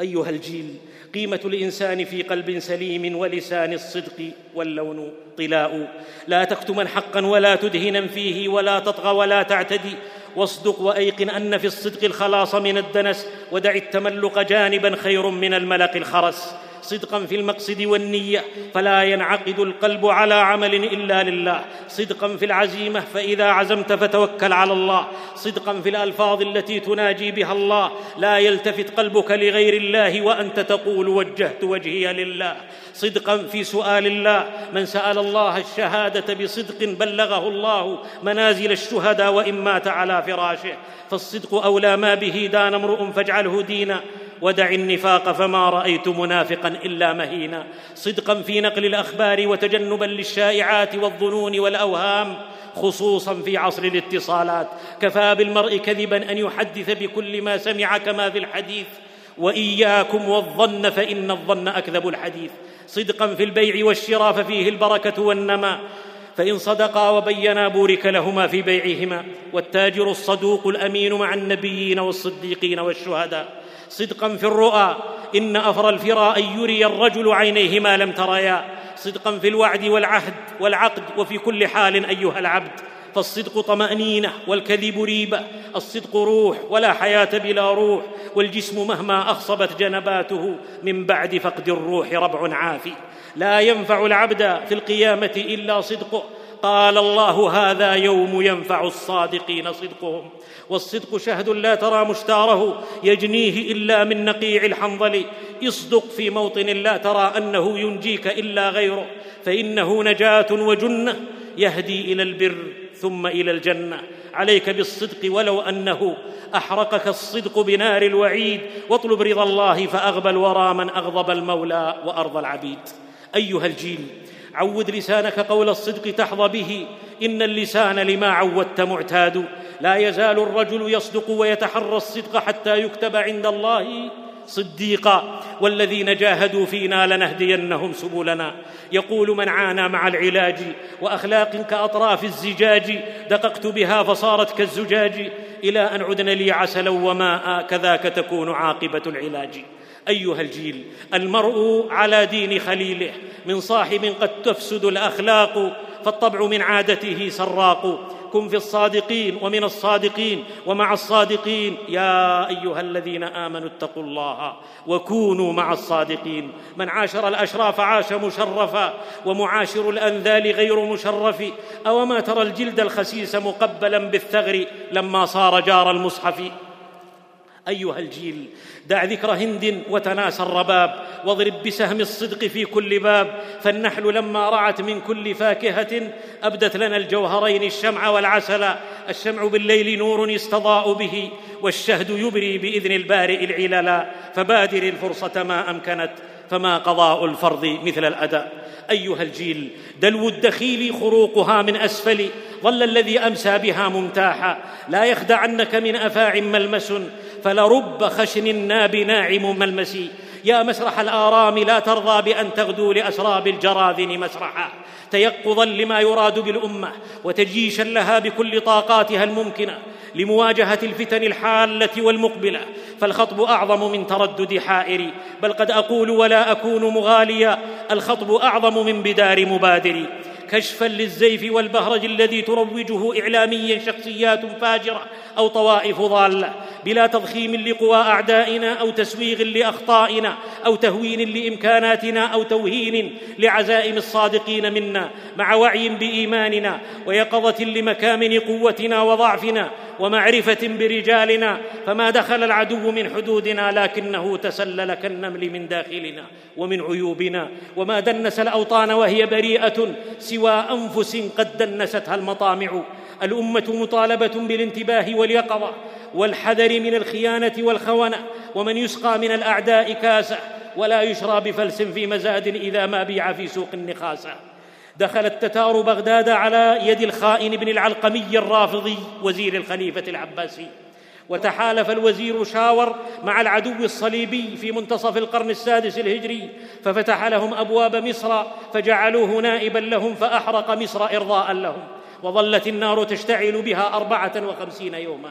أيها الجيل قيمة الإنسان في قلب سليم ولسان الصدق واللون طلاء. لا تكتما حقا ولا تدهنا فيه ولا تطغى ولا تعتدي. واصدق وأيقن أن في الصدق الخلاص من الدنس ودع التملق جانبا خير من الملق الخرس. صدقا في المقصد والنية فلا ينعقد القلب على عمل إلا لله. صدقا في العزيمة فإذا عزمت فتوكل على الله. صدقا في الألفاظ التي تناجي بها الله. لا يلتفت قلبك لغير الله وأنت تقول وجهت وجهي لله. صدقا في سؤال الله. من سأل الله الشهادة بصدق بلغه الله منازل الشهداء وإن مات على فراشه. فالصدق أولى ما به دان امرؤ فاجعله دينا. ودع النفاق فما رأيت منافقا إلا مهينا. صدقا في نقل الأخبار وتجنبا للشائعات والظنون والأوهام خصوصا في عصر الاتصالات. كفى بالمرء كذبا أن يحدث بكل ما سمع كما في الحديث. وإياكم والظن فإن الظن أكذب الحديث. صدقا في البيع والشراء ففيه البركة والنماء فإن صدقا وبينا بورك لهما في بيعهما. والتاجر الصدوق الأمين مع النبيين والصديقين والشهداء. صدقا في الرؤى. إن افرى الفرى أن يري الرجل عينيه ما لم تريا. صدقا في الوعد والعهد والعقد وفي كل حال أيها العبد. فالصدق طمأنينة والكذب ريبة. الصدق روح ولا حياة بلا روح. والجسم مهما أخصبت جنباته من بعد فقد الروح ربع عافي. لا ينفع العبد في القيامة إلا صدقه. قال الله هذا يوم ينفع الصادقين صدقهم. والصدق شهد لا ترى مشتاره يجنيه إلا من نقيع الحنظل. اصدق في موطن لا ترى أنه ينجيك إلا غيره فإنه نجاة وجنة يهدي إلى البر ثم إلى الجنة. عليك بالصدق ولو أنه أحرقك الصدق بنار الوعيد. واطلب رضا الله فأغبى الورى من أغضب المولى وأرضى العبيد. أيها الجيل عود لسانك قول الصدق تحظى به. إن اللسان لما عودت معتاد. لا يزال الرجل يصدق ويتحرى الصدق حتى يكتب عند الله صديقا. والذين جاهدوا فينا لنهدينهم سبلنا. يقول من عانى مع العلاج وأخلاق كأطراف الزجاج. دققت بها فصارت كالزجاج. إلى أن عدن لي عسلا وماء. كذاك تكون عاقبة العلاج. أيها الجيل المرء على دين خليله من صاحب قد تفسد الأخلاق فالطبع من عادته سراق. كن في الصادقين ومن الصادقين ومع الصادقين. يا أيها الذين آمنوا اتقوا الله وكونوا مع الصادقين. من عاشر الأشراف عاش مشرفا ومعاشر الأنذال غير مشرف. اوما ترى الجلد الخسيس مقبلا بالثغر لما صار جار المصحف. أيها الجيل دع ذكر هند وتناسى الرباب واضرب بسهم الصدق في كل باب. فالنحل لما رعت من كل فاكهة أبدت لنا الجوهرين الشمع والعسل. الشمع بالليل نور يستضاء به والشهد يبري بإذن البارئ العللا فبادر الفرصة ما أمكنت فما قضاء الفرض مثل الاداء أيها الجيل دلو الدخيل خروقها من أسفل. ظل الذي أمسى بها ممتاحا. لا يخدعنك من أفاع ملمس. فلرب خشن ناب ناعم ملمس يا مسرح الآرام لا ترضى بأن تغدو لأسراب الجراذن مسرحا. تيقظا لما يراد بالأمة وتجيشا لها بكل طاقاتها الممكنة لمواجهة الفتن الحالة والمقبلة. فالخطب أعظم من تردد حائري. بل قد أقول ولا أكون مغاليا. الخطب أعظم من بدار مبادري. كشفا للزيف والبهرج الذي تروجه اعلاميا شخصيات فاجرة أو طوائف ضالة بلا تضخيم لقوى أعدائنا أو تسويغ لأخطائنا أو تهوين لإمكاناتنا أو توهين لعزائم الصادقين منا مع وعي بإيماننا ويقظة لمكامن قوتنا وضعفنا ومعرفة برجالنا فما دخل العدو من حدودنا لكنه تسلل كالنمل من داخلنا ومن عيوبنا وما دنس الأوطان وهي بريئة سوى أنفس قد دنستها المطامع. الأمة مطالبة بالانتباه واليقظة والحذر من الخيانة والخونة ومن يسقى من الأعداء كاسة. ولا يشرى بفلس في مزاد إذا ما بيع في سوق النخاسه دخل التتار بغداد على يد الخائن بن العلقمي الرافضي وزير الخليفة العباسي. وتحالف الوزير شاور مع العدو الصليبي في منتصف القرن السادس الهجري ففتح لهم أبواب مصر فجعلوه نائبا لهم فأحرق مصر ارضاء لهم. وظلت النار تشتعل بها أربعة وخمسين يوما.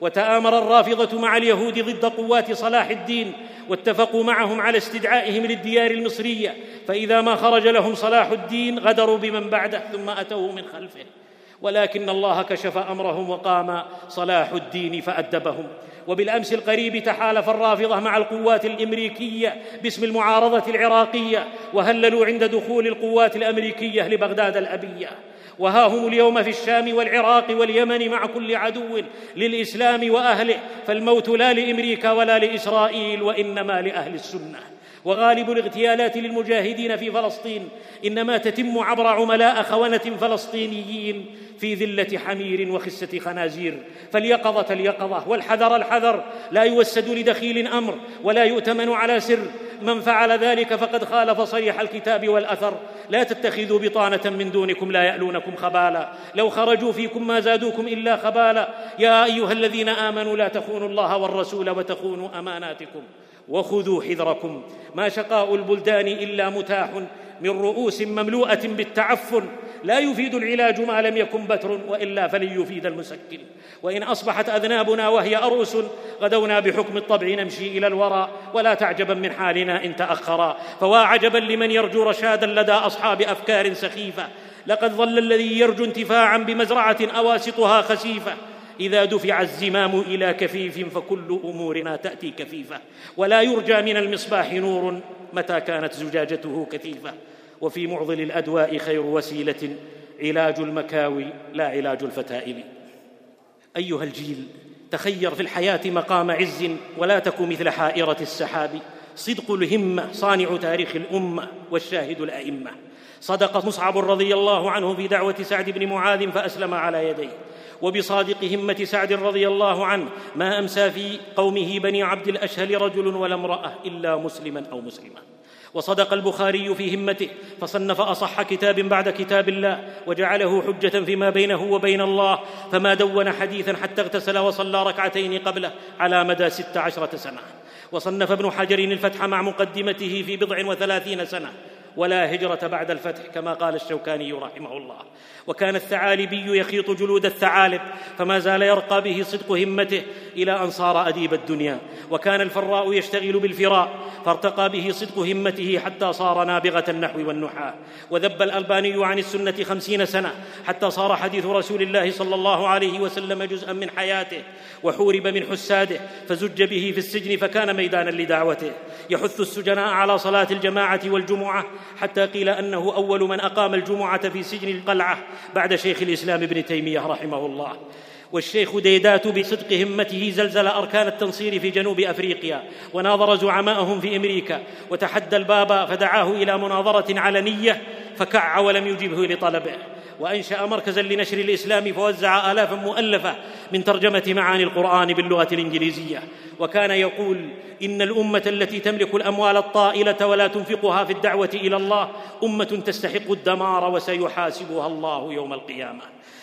وتآمر الرافضة مع اليهود ضد قوات صلاح الدين واتفقوا معهم على استدعائهم للديار المصرية فإذا ما خرج لهم صلاح الدين غدروا بمن بعده ثم اتوه من خلفه. ولكن الله كشف أمرهم وقام صلاح الدين فأدبهم. وبالأمس القريب تحالف الرافضة مع القوات الأمريكية باسم المعارضة العراقية وهللوا عند دخول القوات الأمريكية لبغداد الأبية. وها هم اليوم في الشام والعراق واليمن مع كل عدو للإسلام وأهله فالموت لا لأمريكا ولا لإسرائيل وإنما لأهل السنة. وغالب الاغتيالات للمجاهدين في فلسطين إنما تتم عبر عملاء خونه فلسطينيين في ذلة حمير وخسة خنازير. فاليقظة اليقظه والحذر الحذر. لا يوسد لدخيل أمر ولا يؤتمن على سر. من فعل ذلك فقد خالف صريح الكتاب والأثر. لا تتخذوا بطانة من دونكم لا يألونكم خبالا. لو خرجوا فيكم ما زادوكم إلا خبالا. يا أيها الذين آمنوا لا تخونوا الله والرسول وتخونوا أماناتكم. وخذوا حذركم. ما شقاء البلدان إلا متاح من رؤوس مملوءة بالتعفن. لا يفيد العلاج ما لم يكن بتر وإلا فلن يفيد المسكن. وإن أصبحت أذنابنا وهي أرؤس غدونا بحكم الطبع نمشي إلى الورى ولا تعجبا من حالنا إن تأخرا. فوا عجبا لمن يرجو رشادا لدى أصحاب أفكار سخيفة. لقد ظل الذي يرجو انتفاعا بمزرعة أواسطها خسيفة. إذا دفع الزمام إلى كفيف فكل أمورنا تأتي كفيفة. ولا يرجى من المصباح نور متى كانت زجاجته كثيفة. وفي معضل الأدواء خير وسيلة. علاج المكاوي لا علاج الفتائل. أيها الجيل تخير في الحياة مقام عز ولا تك مثل حائرة السحاب. صدق الهمة صانع تاريخ الأمة والشاهد الأئمة. صدق مصعب رضي الله عنه في دعوة سعد بن معاذ فأسلم على يديه. وبصادق همة سعد رضي الله عنه ما أمسى في قومه بني عبد الأشهل رجل ولا امرأة إلا مسلما أو مسلمة. وصدق البخاري في همته فصنف أصح كتاب بعد كتاب الله وجعله حجة فيما بينه وبين الله فما دون حديثا حتى اغتسل وصلى ركعتين قبله على مدى ست عشرة سنة. وصنف ابن حجر الفتح مع مقدمته في بضع وثلاثين سنة. ولا هجرة بعد الفتح كما قال الشوكاني رحمه الله. وكان الثعالبي يخيط جلود الثعالب فما زال يرقى به صدق همته إلى أن صار أديب الدنيا. وكان الفراء يشتغل بالفراء فارتقى به صدق همته حتى صار نابغة النحو والنحاة. وذب الألباني عن السنة خمسين سنة حتى صار حديث رسول الله صلى الله عليه وسلم جزءا من حياته. وحورب من حساده فزج به في السجن فكان ميدانا لدعوته. يحث السجناء على صلاة الجماعة والجمعة حتى قيل أنه أول من أقام الجمعة في سجن القلعة بعد شيخ الإسلام ابن تيمية رحمه الله. والشيخ ديدات بصدق همته زلزل أركان التنصير في جنوب أفريقيا وناظر زعماءهم في أمريكا وتحدى البابا فدعاه إلى مناظرة علنية فكع ولم يجبه لطلبه. وأنشأ مركزا لنشر الإسلام فوزع الافا مؤلفة من ترجمة معاني القرآن باللغة الإنجليزية. وكان يقول إن الأمة التي تملك الأموال الطائلة ولا تنفقها في الدعوة إلى الله أمة تستحق الدمار وسيحاسبها الله يوم القيامة.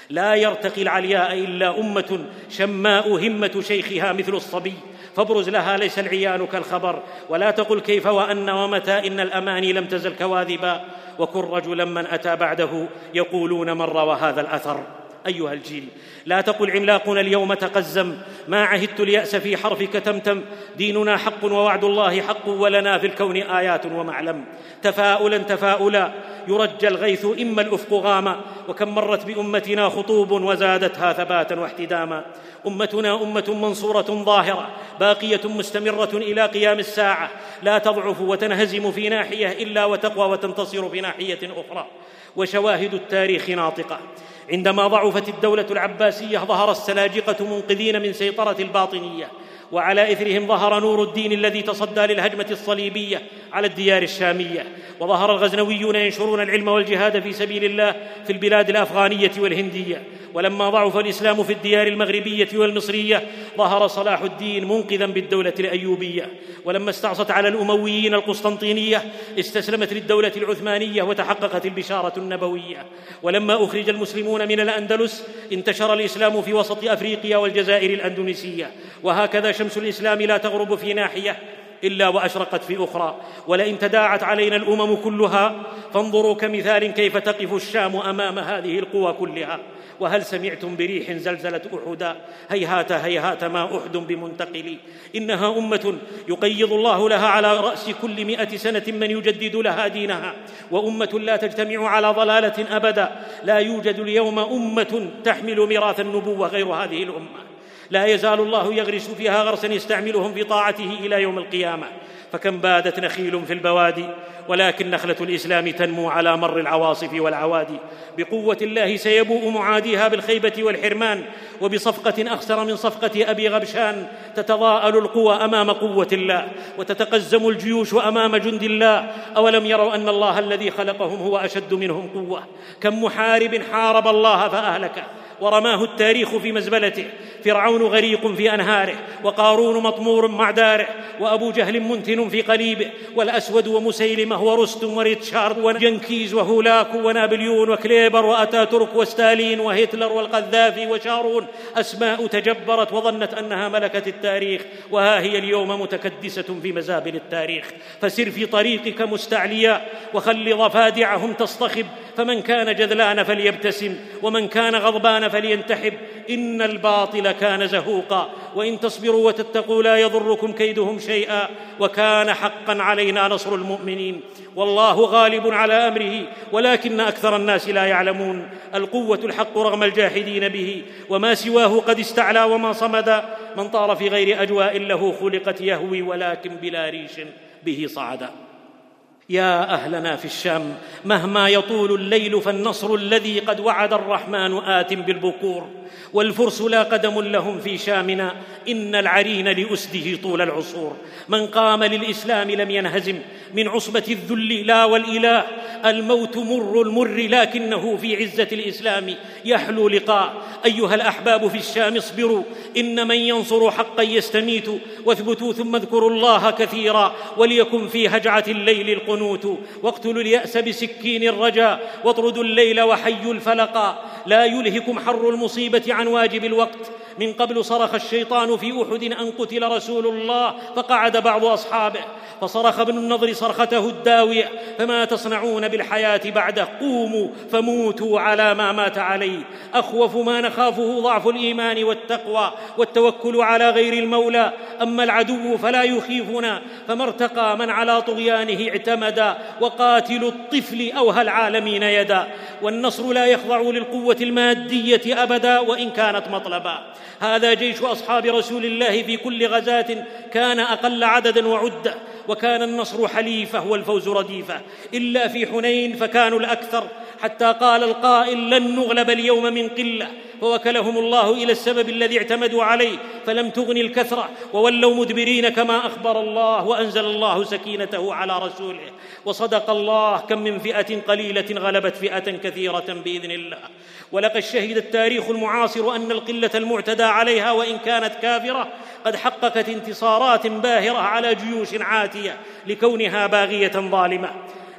لا يرتقي العلياء إلا أمة شماء همة شيخها مثل الصبي. فابرز لها ليس العيان كالخبر ولا تقل كيف وأن ومتى إن الأماني لم تزل كواذبا. وكن رجلا من أتى بعده يقولون من روى هذا الأثر. أيها الجيل. لا تقل عملاقنا اليوم تقزم. ما عهدت اليأس في حرفك تمتم. ديننا حق ووعد الله حق ولنا في الكون آيات ومعلم. تفاؤلا تفاؤلا. يرجى الغيث إما الأفق غاما. وكم مرت بأمتنا خطوب وزادتها ثباتا واحتداما. أمتنا أمة منصورة ظاهرة. باقية مستمرة إلى قيام الساعة. لا تضعف وتنهزم في ناحية إلا وتقوى وتنتصر في ناحية أخرى. وشواهد التاريخ ناطقة. عندما ضعفت الدولة العباسية ظهر السلاجقة منقذين من سيطرة الباطنية وعلى إثرهم ظهر نور الدين الذي تصدى للهجمة الصليبية على الديار الشامية وظهر الغزنويون ينشرون العلم والجهاد في سبيل الله في البلاد الأفغانية والهندية ولما ضعف الإسلام في الديار المغربية والمصرية ظهر صلاح الدين منقذا بالدولة الأيوبية. ولما استعصت على الأمويين القسطنطينية استسلمت للدولة العثمانية وتحققت البشارة النبوية. ولما أخرج المسلمون من الأندلس انتشر الإسلام في وسط أفريقيا والجزائر الأندونيسية. وهكذا شمس الإسلام لا تغرب في ناحية إلا وأشرقت في أخرى. ولئن تداعت علينا الأمم كلها فانظروا كمثال كيف تقف الشام أمام هذه القوى كلها. وهل سمعتم بريح زلزلت احدا هيهات هيهات ما أحد بمنتقل. إنها أمة يقيض الله لها على رأس كل مائه سنة من يجدد لها دينها. وأمة لا تجتمع على ضلالة أبدا. لا يوجد اليوم أمة تحمل ميراث النبوة غير هذه الأمة. لا يزال الله يغرس فيها غرسا يستعملهم في طاعته إلى يوم القيامة. فكم بادت نخيل في البوادي. ولكن نخلة الإسلام تنمو على مر العواصف والعوادي. بقوة الله سيبوء معاديها بالخيبة والحرمان وبصفقة أخسر من صفقة أبي غبشان تتضاءل القوى أمام قوة الله وتتقزم الجيوش أمام جند الله. أولم يروا أن الله الذي خلقهم هو أشد منهم قوة؟ كم محارب حارب الله فأهلكه. ورماه التاريخ في مزبلته. فرعون غريق في أنهاره وقارون مطمور مع داره وأبو جهل منتن في قليبه والأسود ومسيلمة ورستم وريتشارد وجنكيز وهولاك ونابليون وكليبر وأتاتورك وستالين وهتلر والقذافي وشارون. أسماء تجبرت وظنت أنها ملكه التاريخ وها هي اليوم متكدسة في مزابل التاريخ. فسر في طريقك مستعليا وخل ضفادعهم تصطخب فمن كان جذلان فليبتسم ومن كان غضبان فلينتحب. إن الباطل كان زهوقا. وإن تصبروا وتتقوا لا يضركم كيدهم شيئا. وكان حقا علينا نصر المؤمنين. والله غالب على أمره ولكن أكثر الناس لا يعلمون. القوة الحق رغم الجاحدين به. وما سواه قد استعلى وما صمد. من طار في غير أجواء له خلقت يهوي ولكن بلا ريش به صعدا يا أهلنا في الشام مهما يطول الليل فالنصر الذي قد وعد الرحمن آت بالبكور والفرس لا قدم لهم في شامنا إن العرين لأسده طول العصور. من قام للإسلام لم ينهزم من عصبة الذل لا والإله. الموت مر المر لكنه في عزة الإسلام يحلو لقاء. أيها الأحباب في الشام اصبروا. إن من ينصر حقا يستميت واثبتوا ثم اذكروا الله كثيرا وليكن في هجعة الليل القنوت. واقتلوا اليأس بسكين الرجا واطردوا الليل وحيوا الفلقا لا يلهكم حر المصيبة عن واجب الوقت. من قبل صرخ الشيطان في أحد أن قتل رسول الله فقعد بعض أصحابه فصرخ ابن النضر صرخته الداوية فما تصنعون بالحياة بعده قوموا فموتوا على ما مات عليه. أخوف ما نخافه ضعف الإيمان والتقوى والتوكل على غير المولى. أما العدو فلا يخيفنا فما ارتقى من على طغيانه اعتمدا. وقاتل الطفل أوهى العالمين يدا. والنصر لا يخضع للقوة المادية أبدا وإن كانت مطلبا. هذا جيش أصحاب رسول الله في كل غزاة كان أقل عددا وعده وكان النصر حليفة والفوز رديفة إلا في حنين فكانوا الأكثر حتى قال القائل لن نغلب اليوم من قلة. فوكلهم الله إلى السبب الذي اعتمدوا عليه فلم تغن الكثرة. وولوا مدبرين كما أخبر الله وأنزل الله سكينته على رسوله. وصدق الله كم من فئة قليلة غلبت فئة كثيرة بإذن الله. ولقد شهد التاريخ المعاصر أن القلة المعتدى عليها وإن كانت كافرة قد حققت انتصارات باهرة على جيوش عاتية لكونها باغية ظالمة.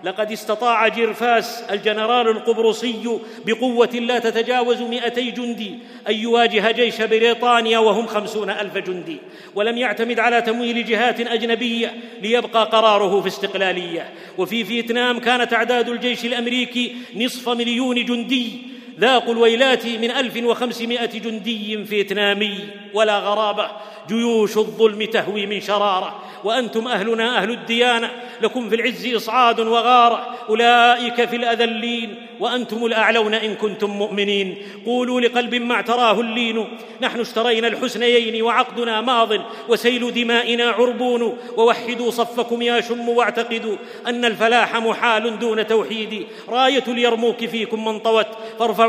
لقد استطاع جرفاس الجنرال القبرصي بقوة لا تتجاوز مئتي جندي أن يواجه جيش بريطانيا وهم خمسون ألف جندي ولم يعتمد على تمويل جهات أجنبية ليبقى قراره في استقلالية. وفي فيتنام كانت أعداد الجيش الأمريكي نصف مليون جندي ذاقوا الويلات من ألف وخمسمائة جندي فيتنامي ولا غرابة. جيوش الظلم تهوي من شرارة. وأنتم أهلنا أهل الديانة. لكم في العز إصعاد وغارة. أولئك في الأذلين. وأنتم الأعلون إن كنتم مؤمنين. قولوا لقلب ما اعتراه اللين. نحن اشترينا الحسنيين وعقدنا ماض. وسيل دمائنا عربون. ووحدوا صفكم يا شم واعتقدوا أن الفلاح محال دون توحيد. راية اليرموك فيكم من طوت.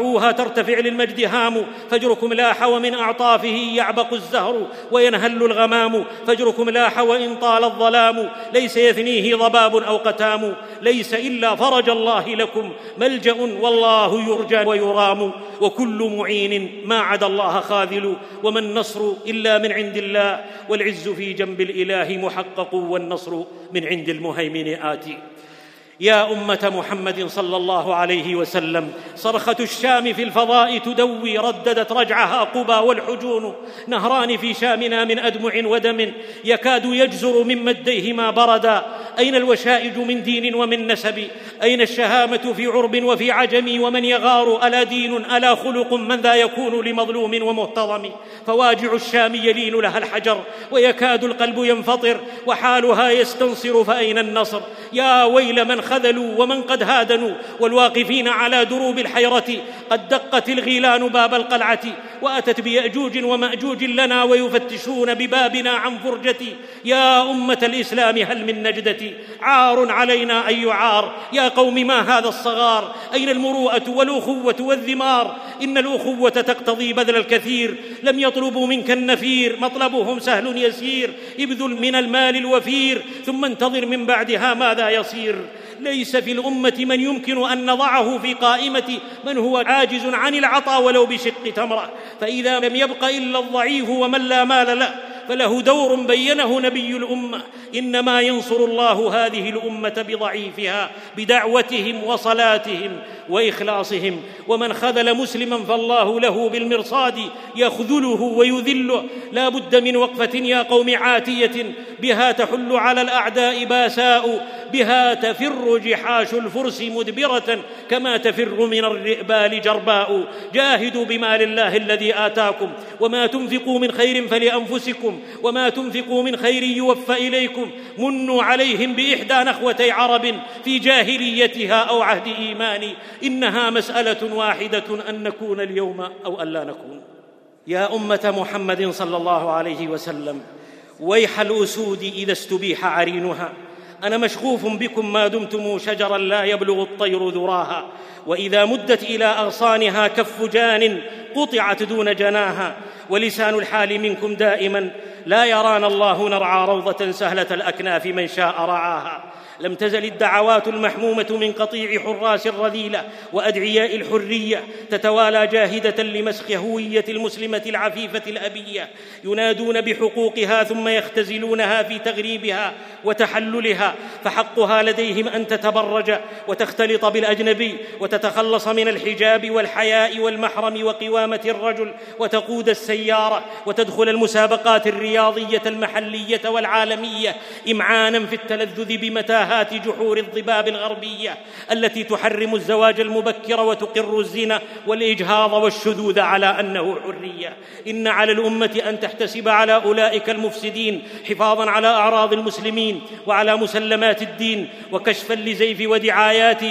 فارفعوها ترتفع للمجد هام. فجركم لاح ومن أعطافه يعبق الزهر وينهل الغمام. فجركم لاح وإن طال الظلام. ليس يثنيه ضباب أو قتام. ليس إلا فرج الله لكم. ملجأ والله يرجى ويرام. وكل معين ما عدا الله خاذل. وما النصر إلا من عند الله. والعز في جنب الإله محقق. والنصر من عند المهيمن آتي. يا أمة محمد صلى الله عليه وسلم صرخة الشام في الفضاء تدوي رددت رجعها قبى والحجون. نهران في شامنا من أدمع ودم يكاد يجزر من مديه ما بردا. أين الوشائج من دين ومن نسب؟ أين الشهامة في عرب وفي عجم؟ ومن يغار؟ ألا دين؟ ألا خلق؟ من ذا يكون لمظلوم ومهتضم فواجع الشام يلين لها الحجر ويكاد القلب ينفطر وحالها يستنصر فأين النصر؟ يا ويل من خذلوا ومن قد هادنوا والواقفين على دروب الحيرة قد دقت الغيلان باب القلعة. وأتت بيأجوج ومأجوج لنا ويفتشون ببابنا عن فرجة. يا أمة الإسلام هل من نجدتي؟ عار علينا اي عار يا قوم ما هذا الصغار؟ أين المروءة والأخوة والذمار؟ إن الأخوة تقتضي بذل الكثير. لم يطلبوا منك النفير. مطلبهم سهل يسير. ابذل من المال الوفير. ثم انتظر من بعدها ماذا يصير. ليس في الأمة من يمكن أن نضعه في قائمة من هو عاجز عن العطاء ولو بشق تمرة. فإذا لم يبق إلا الضعيف ومن لا مال له فله دور بينه نبي الأمة. إنما ينصر الله هذه الأمة بضعيفها بدعوتهم وصلاتهم. وإخلاصهم ومن خذل مسلما فالله له بالمرصاد يخذله ويذله. لا بد من وقفة يا قوم عاتية بها تحل على الأعداء باساء بها تفر جحاش الفرس مدبرة كما تفر من الرئبال جرباء. جاهدوا بمال الله الذي آتاكم وما تنفقوا من خير فلأنفسكم وما تنفقوا من خير يوفى إليكم. منوا عليهم بإحدى نخوتي عرب في جاهليتها أو عهد ايمان إنها مسألة واحدة أن نكون اليوم أو أن لا نكون. يا أمة محمد صلى الله عليه وسلم ويح الأسود إذا استبيح عرينها. أنا مشغوف بكم ما دمتم شجرا لا يبلغ الطير ذراها وإذا مدت إلى أغصانها كف جان قطعت دون جناها. ولسان الحال منكم دائما لا يرانا الله نرعى روضة سهلة الأكناف من شاء رعاها. لم تزل الدعوات المحمومة من قطيع حراس الرذيلة وأدعياء الحرية تتوالى جاهدة لمسخ هوية المسلمة العفيفة الأبية ينادون بحقوقها ثم يختزلونها في تغريبها وتحللها فحقها لديهم أن تتبرج وتختلط بالأجنبي وتتخلص من الحجاب والحياء والمحرم وقوامة الرجل وتقود السيارة وتدخل المسابقات الرياضية المحلية والعالمية إمعانا في التلذذ بمتاهات جحور الضباب الغربية التي تحرم الزواج المبكر وتقر الزنا والإجهاض والشذوذ على أنه حرية. إن على الأمة أن تحتسب على أولئك المفسدين حفاظا على أعراض المسلمين وعلى مسلمات الدين وكشفا لزيف ودعايات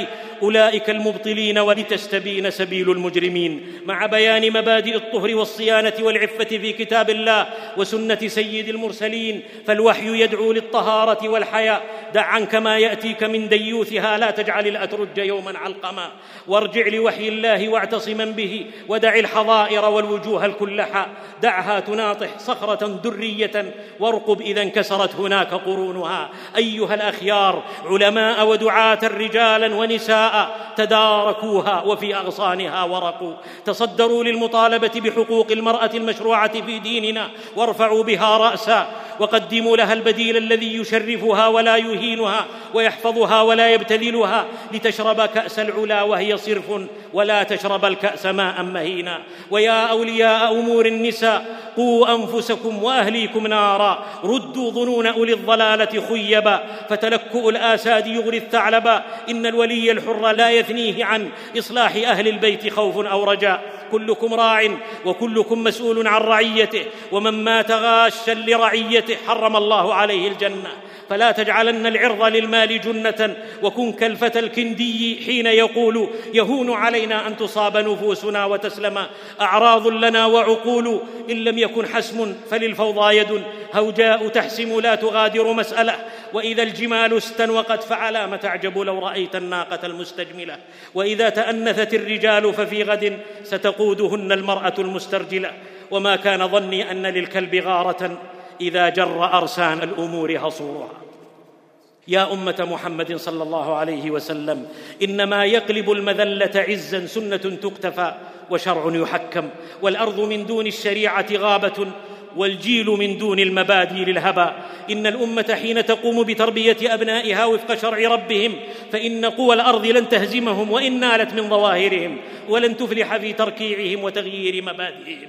أولئك المبطلين ولتستبين سبيل المجرمين مع بيان مبادئ الطهر والصيانة والعفة في كتاب الله وسنة سيد المرسلين فالوحي يدعو للطهارة والحياء. دع عنك ما يأتيك من ديوثها لا تجعل الأترج يوما علقما. وارجع لوحي الله واعتصما به ودع الحظائر والوجوه الكلحا دعها تناطح صخرة درية وارقب إذا انكسرت هناك قرونها. أيها الأخيار علماء ودعاة رجالا ونساء تداركوها وفي أغصانها ورقوا. تصدروا للمطالبة بحقوق المرأة المشروعة في ديننا وارفعوا بها رأسا. وقدموا لها البديل الذي يشرفها ولا يهينها ويحفظها ولا يبتذلها لتشرب كأس العلا وهي صرف ولا تشرب الكأس ماء مهينا. ويا أولياء أمور النساء قوا أنفسكم وأهليكم نارا. ردوا ظنون أولي الضلالة خيبا. فتلكؤ الآساد يغري الثعلبا. إن الولي الحر لا يثنيه عن إصلاح أهل البيت خوف أو رجاء. كلكم راع وكلكم مسؤول عن رعيته. ومن مات غاشا لرعيته حرم الله عليه الجنة. فلا تجعلن العرض للمال جنة. وكن كالفتى الكندي حين يقول يهون علينا أن تصاب نفوسنا وتسلم. أعراض لنا وعقول إن لم يكن حسم فللفوضى يد. هوجاء تحسم لا تغادر مسألة. وإذا الجمال استنوقت فعلى ما تعجب لو رأيت الناقة المستجملة. وإذا تأنثت الرجال ففي غد ستقودهن المرأة المسترجلة. وما كان ظني أن للكلب غارة. إذا جر أرسان الأمور هصورها يا أمة محمد صلى الله عليه وسلم إنما يقلب المذلة عزا سنة تقتفى وشرع يحكم والأرض من دون الشريعة غابة والجيل من دون المبادئ للهبى إن الأمة حين تقوم بتربية أبنائها وفق شرع ربهم فإن قوى الأرض لن تهزمهم وإن نالت من ظواهرهم ولن تفلح في تركيعهم وتغيير مبادئهم.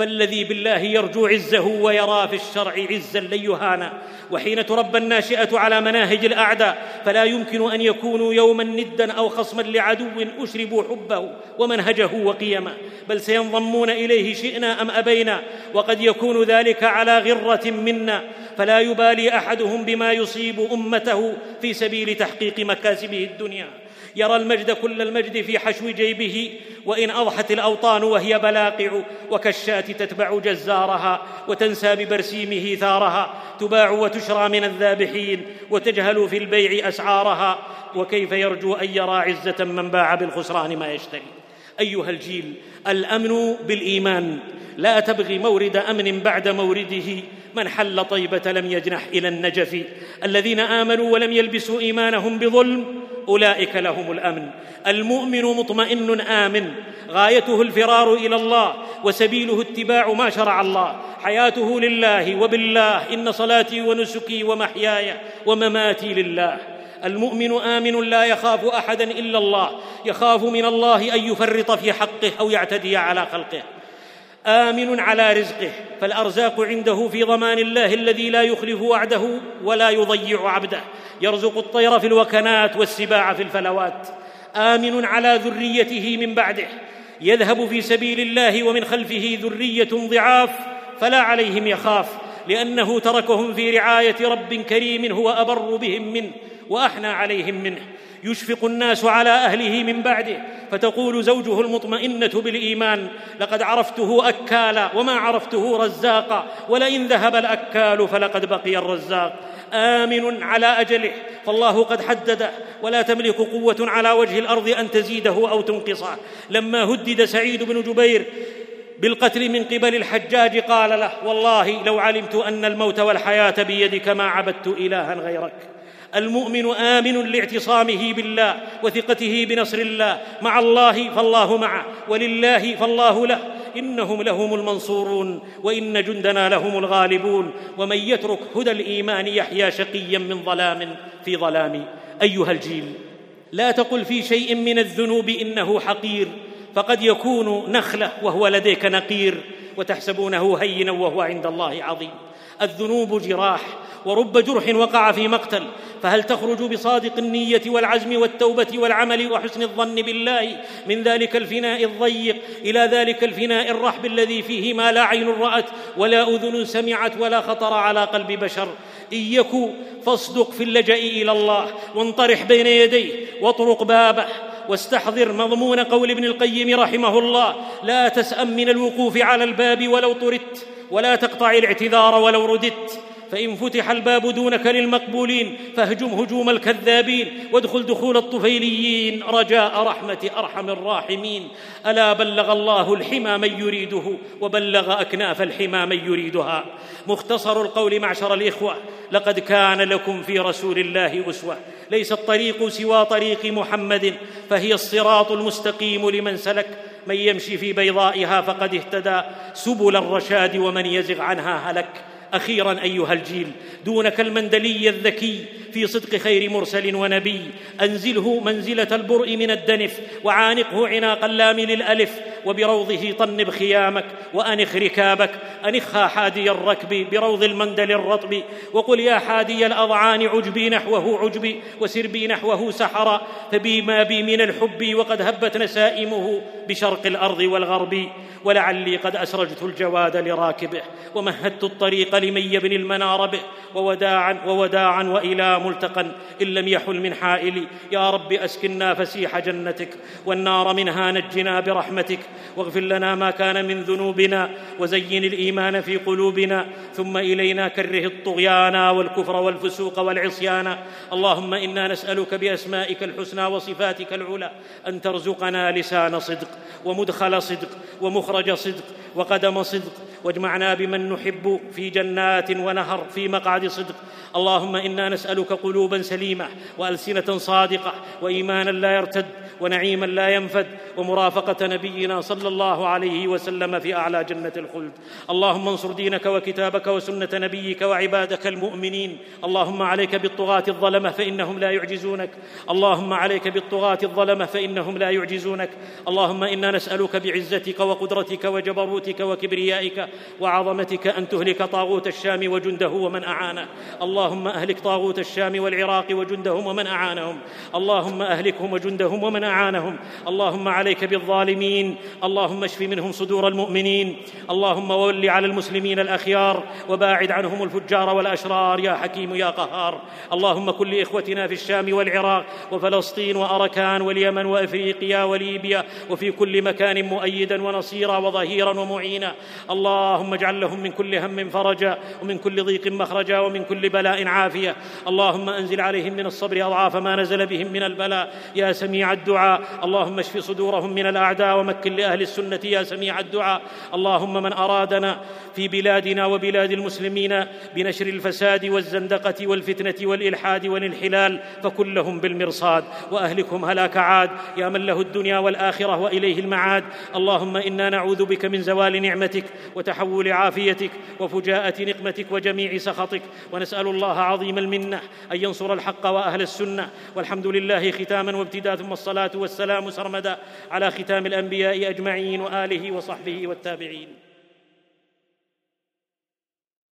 فالذي بالله يرجو عزه ويرى في الشرع عزا لن يهانا. وحين تربى الناشئة على مناهج الأعداء فلا يمكن أن يكونوا يوما ندا أو خصما لعدو أشربوا حبه ومنهجه وقيمه بل سينضمون إليه شئنا أم أبينا وقد يكون ذلك على غرة منا. فلا يبالي أحدهم بما يصيب أمته في سبيل تحقيق مكاسبه الدنيا. يرى المجد كل المجد في حشو جيبه وإن أضحت الأوطان وهي بلاقع وكالشاة تتبع جزارها وتنسى ببرسيمه ثارها تباع وتشرى من الذابحين وتجهل في البيع أسعارها وكيف يرجو أن يرى عزة من باع بالخسران ما يشتري. أيها الجيل الأمن بالإيمان لا تبغي مورد أمن بعد مورده من حل طيبة لم يجنح إلى النجف. الذين آمنوا ولم يلبسوا إيمانهم بظلم أولئك لهم الأمن. المؤمن مطمئن آمن. غايته الفرار إلى الله. وسبيله اتباع ما شرع الله. حياته لله وبالله. إن صلاتي ونسكي ومحياي ومماتي لله. المؤمن آمن لا يخاف أحدا إلا الله. يخاف من الله أن يفرط في حقه أو يعتدي على خلقه. آمن على رزقه فالأرزاق عنده في ضمان الله الذي لا يخلف وعده ولا يضيع عبده. يرزق الطير في الوكنات والسباع في الفلوات. آمن على ذريته من بعده. يذهب في سبيل الله ومن خلفه ذرية ضعاف فلا عليهم يخاف لأنه تركهم في رعاية رب كريم هو أبر بهم منه وأحنى عليهم منه. يشفق الناس على أهله من بعده. فتقول زوجه المطمئنة بالإيمان لقد عرفته أكالا وما عرفته رزاقا ولئن ذهب الأكال فلقد بقي الرزاق. آمن على أجله فالله قد حدده. ولا تملك قوة على وجه الأرض أن تزيده أو تنقصه. لما هدد سعيد بن جبير بالقتل من قبل الحجاج قال له والله لو علمت أن الموت والحياة بيدك ما عبدت إلها غيرك. المؤمن آمن لاعتصامه بالله وثقته بنصر الله. مع الله فالله معه ولله فالله له. إنهم لهم المنصورون وإن جندنا لهم الغالبون. ومن يترك هدى الإيمان يحيا شقيا من ظلام في ظلام. أيها الجيل لا تقل في شيء من الذنوب إنه حقير. فقد يكون نخلة وهو لديك نقير وتحسبونه هينا وهو عند الله عظيم. الذنوب جراح ورب جرح وقع في مقتل. فهل تخرج بصادق النية والعزم والتوبة والعمل وحسن الظن بالله من ذلك الفناء الضيق إلى ذلك الفناء الرحب الذي فيه ما لا عين رأت ولا أذن سمعت ولا خطر على قلب بشر. إن يكو فاصدق في اللجأ إلى الله وانطرح بين يديه واطرق بابه واستحضر مضمون قول ابن القيم رحمه الله لا تسأم من الوقوف على الباب ولو طردت ولا تقطع الاعتذار ولو رددت. فإن فتح الباب دونك للمقبولين فاهجم هجوم الكذابين وادخل دخول الطفيليين. رجاء رحمة أرحم الراحمين. ألا بلغ الله الحمى من يريده وبلغ أكناف الحمى من يريدها. مختصر القول معشر الإخوة. لقد كان لكم في رسول الله أسوة. ليس الطريق سوى طريق محمد فهي الصراط المستقيم لمن سلك. من يمشي في بيضائها فقد اهتدى. سبل الرشاد ومن يزغ عنها هلك. أخيرا أيها الجيل دونك المندلي الذكي في صدق خير مرسل ونبي. أنزله منزلة البرء من الدنف وعانقه عناق اللام للألف. وبروضه طنب خيامك وأنخ ركابك. أنخها حادي الركب بروض المندل الرطب. وقل يا حادي الأضعان عجبي نحوه عجبي. وسر بي نحوه سحرا فبي ما بي من الحب وقد هبت نسائمه بشرق الأرض والغرب. ولعلي قد أسرجت الجواد لراكبه. ومهدت الطريق لمن يبني المنار به ووداعا ووداعا وإلى ملتقى إن لم يحل من حائلي يا رب أسكنا فسيح جنتك والنار منها نجنا برحمتك. واغفر لنا ما كان من ذنوبنا وزين الإيمان في قلوبنا. ثم إلينا كره الطغيان والكفر والفسوق والعصيان. اللهم إنا نسألك بأسمائك الحسنى وصفاتك العلى أن ترزقنا لسان صدق ومدخل صدق ومخرج صدق وقدم صدق واجمعنا بمن نحب في جنات ونهر في مقعد صدق. اللهم إنا نسألك قلوبا سليمة وألسنة صادقة وايمانا لا يرتد ونعيما لا ينفد ومرافقة نبينا صلى الله عليه وسلم في أعلى جنة الخلد. اللهم انصر دينك وكتابك وسنة نبيك وعبادك المؤمنين. اللهم عليك بالطغاة الظلمة فإنهم لا يعجزونك. اللهم عليك بالطغاة الظلمة فإنهم لا يعجزونك. اللهم إنا نسألك بعزتك وقدرتك وجبروتك وكبريائك وعظمتك أن تهلك طاغوت الشام وجنده ومن أعانه. اللهم أهلك طاغوت الشام والعراق وجندهم ومن أعانهم. اللهم أهلكهم وجندهم ومن أعانهم. اللهم عليك بالظالمين. اللهم اشف منهم صدور المؤمنين. اللهم ول على المسلمين الأخيار وباعد عنهم الفجار والأشرار. يا حكيم يا قهار. اللهم كن لاخوتنا في الشام والعراق وفلسطين وأركان واليمن وإفريقيا وليبيا وفي كل مكان مؤيدا ونصيرا وظهيرا ومعينا. اللهم اجعل لهم من كل هم فرجا ومن كل ضيق مخرجا ومن كل بلاء عافيه اللهم أنزل عليهم من الصبر أضعاف ما نزل بهم من البلاء. يا سميع الدعاء. اللهم اشف صدورهم من الأعداء ومكن لأهل السنة يا سميع الدعاء. اللهم من أرادنا في بلادنا وبلاد المسلمين بنشر الفساد والزندقة والفتنة والإلحاد والانحلال فكن لهم بالمرصاد. وأهلكهم هلاك عاد. يا من له الدنيا والآخرة وإليه المعاد. اللهم إنا نعوذ بك من زوال نعمتك وتحول عافيتك وفجاءة نقمتك وجميع سخطك. ونسأل الله عظيم المنة أن ينصر الحق وأهل السنة. والحمد لله ختاما وابتداء ثم الصلاة والسلام سرمدا على ختام الأنبياء أجمعين وآله وصحبه والتابعين.